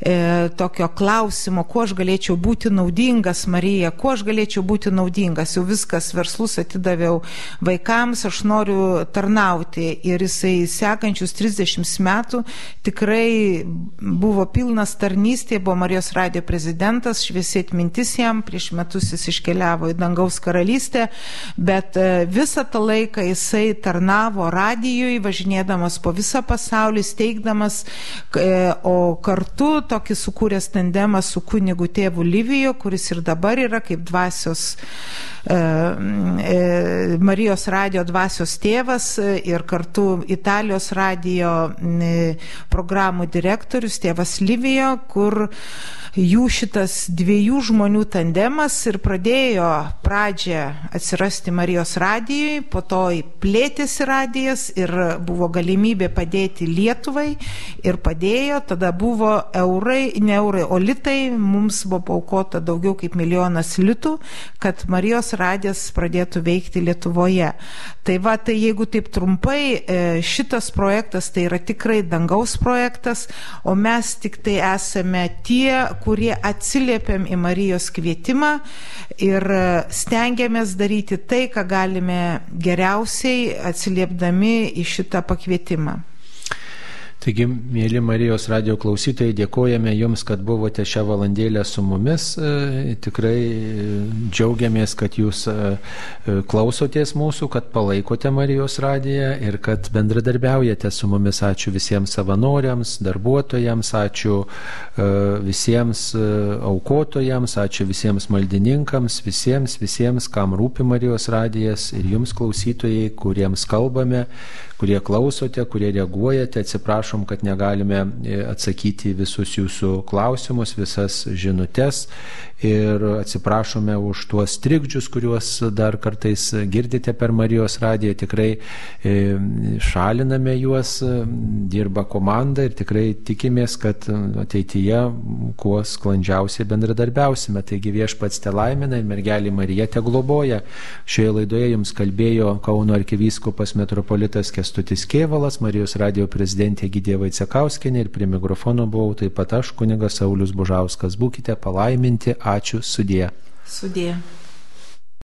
e, tokio klausimo, kuo aš galėčiau būti naudingas, Marija, kuo aš galėčiau būti naudingas, jau viskas verslus atidaviau vaikams, aš noriu tarnauti. Ir jisai sekančius 30 metų tikrai buvo pilnas tarnystė, buvo Marijos radio prezidentas, šviesiai atmintis jam, prieš metus jis iškeliavo į dangaus karalystę, bet e, visą tą laiką jisai tarnavo radijui, važinėdamas po visą pasaulį pasaulį steigdamas, e, o kartu tokį sukūręs tandemą su kunigu tėvu Livijo, kuris ir dabar yra kaip dvasios e, e, Marijos radio dvasios tėvas ir kartu Italijos radio programų direktorius tėvas Livijo, kur jų šitas dviejų žmonių tandemas ir pradėjo pradžią atsirasti Marijos radijui, po to plėtėsi radijas ir buvo galimybė padėti Lietuvai ir padėjo, tada buvo eurai, ne eurai, o litai, mums buvo paukota daugiau kaip milijonas litų, kad Marijos radijas pradėtų veikti Lietuvoje. Tai va, tai jeigu taip trumpai, e, šitas projektas tai yra tikrai dangaus projektas, o mes tik tai esame tie, kurie atsiliepiam į Marijos kvietimą ir stengiamės daryti tai, ką galime geriausiai atsiliepdami į šitą pakvietimą. Taigi, mėly Marijos radio klausytojai, dėkojame Jums, kad buvote šią valandėlę su mumis. E, tikrai e, džiaugiamės, kad Jūs e, klausotės mūsų, kad palaikote Marijos radiją ir kad bendradarbiaujate su mumis. Ačiū visiems savanoriams, darbuotojams, ačiū visiems aukotojams, ačiū visiems maldininkams, visiems, visiems, kam rūpi Marijos radijas ir Jums klausytojai, kuriems kalbame kurie klausote, kurie reaguojate. Atsiprašom, kad negalime e, atsakyti visus jūsų klausimus, visas žinutes ir atsiprašome už tuos trikdžius, kuriuos dar kartais girdite per Marijos radiją. Tikrai e, šaliname juos, dirba komanda ir tikrai tikimės, kad ateityje kuo sklandžiausiai bendradarbiausime. Taigi viešpats te laimina ir mergelį Mariją te globoja. Šioje laidoje jums kalbėjo Kauno arkivyskupas metropolitas Kes Kestutis Kievalas, Marijos radio prezidentė Gidė Vaicekauskinė ir prie mikrofono buvau taip pat aš, kunigas Saulis Bužauskas. Būkite palaiminti, ačiū, sudė. Sudė.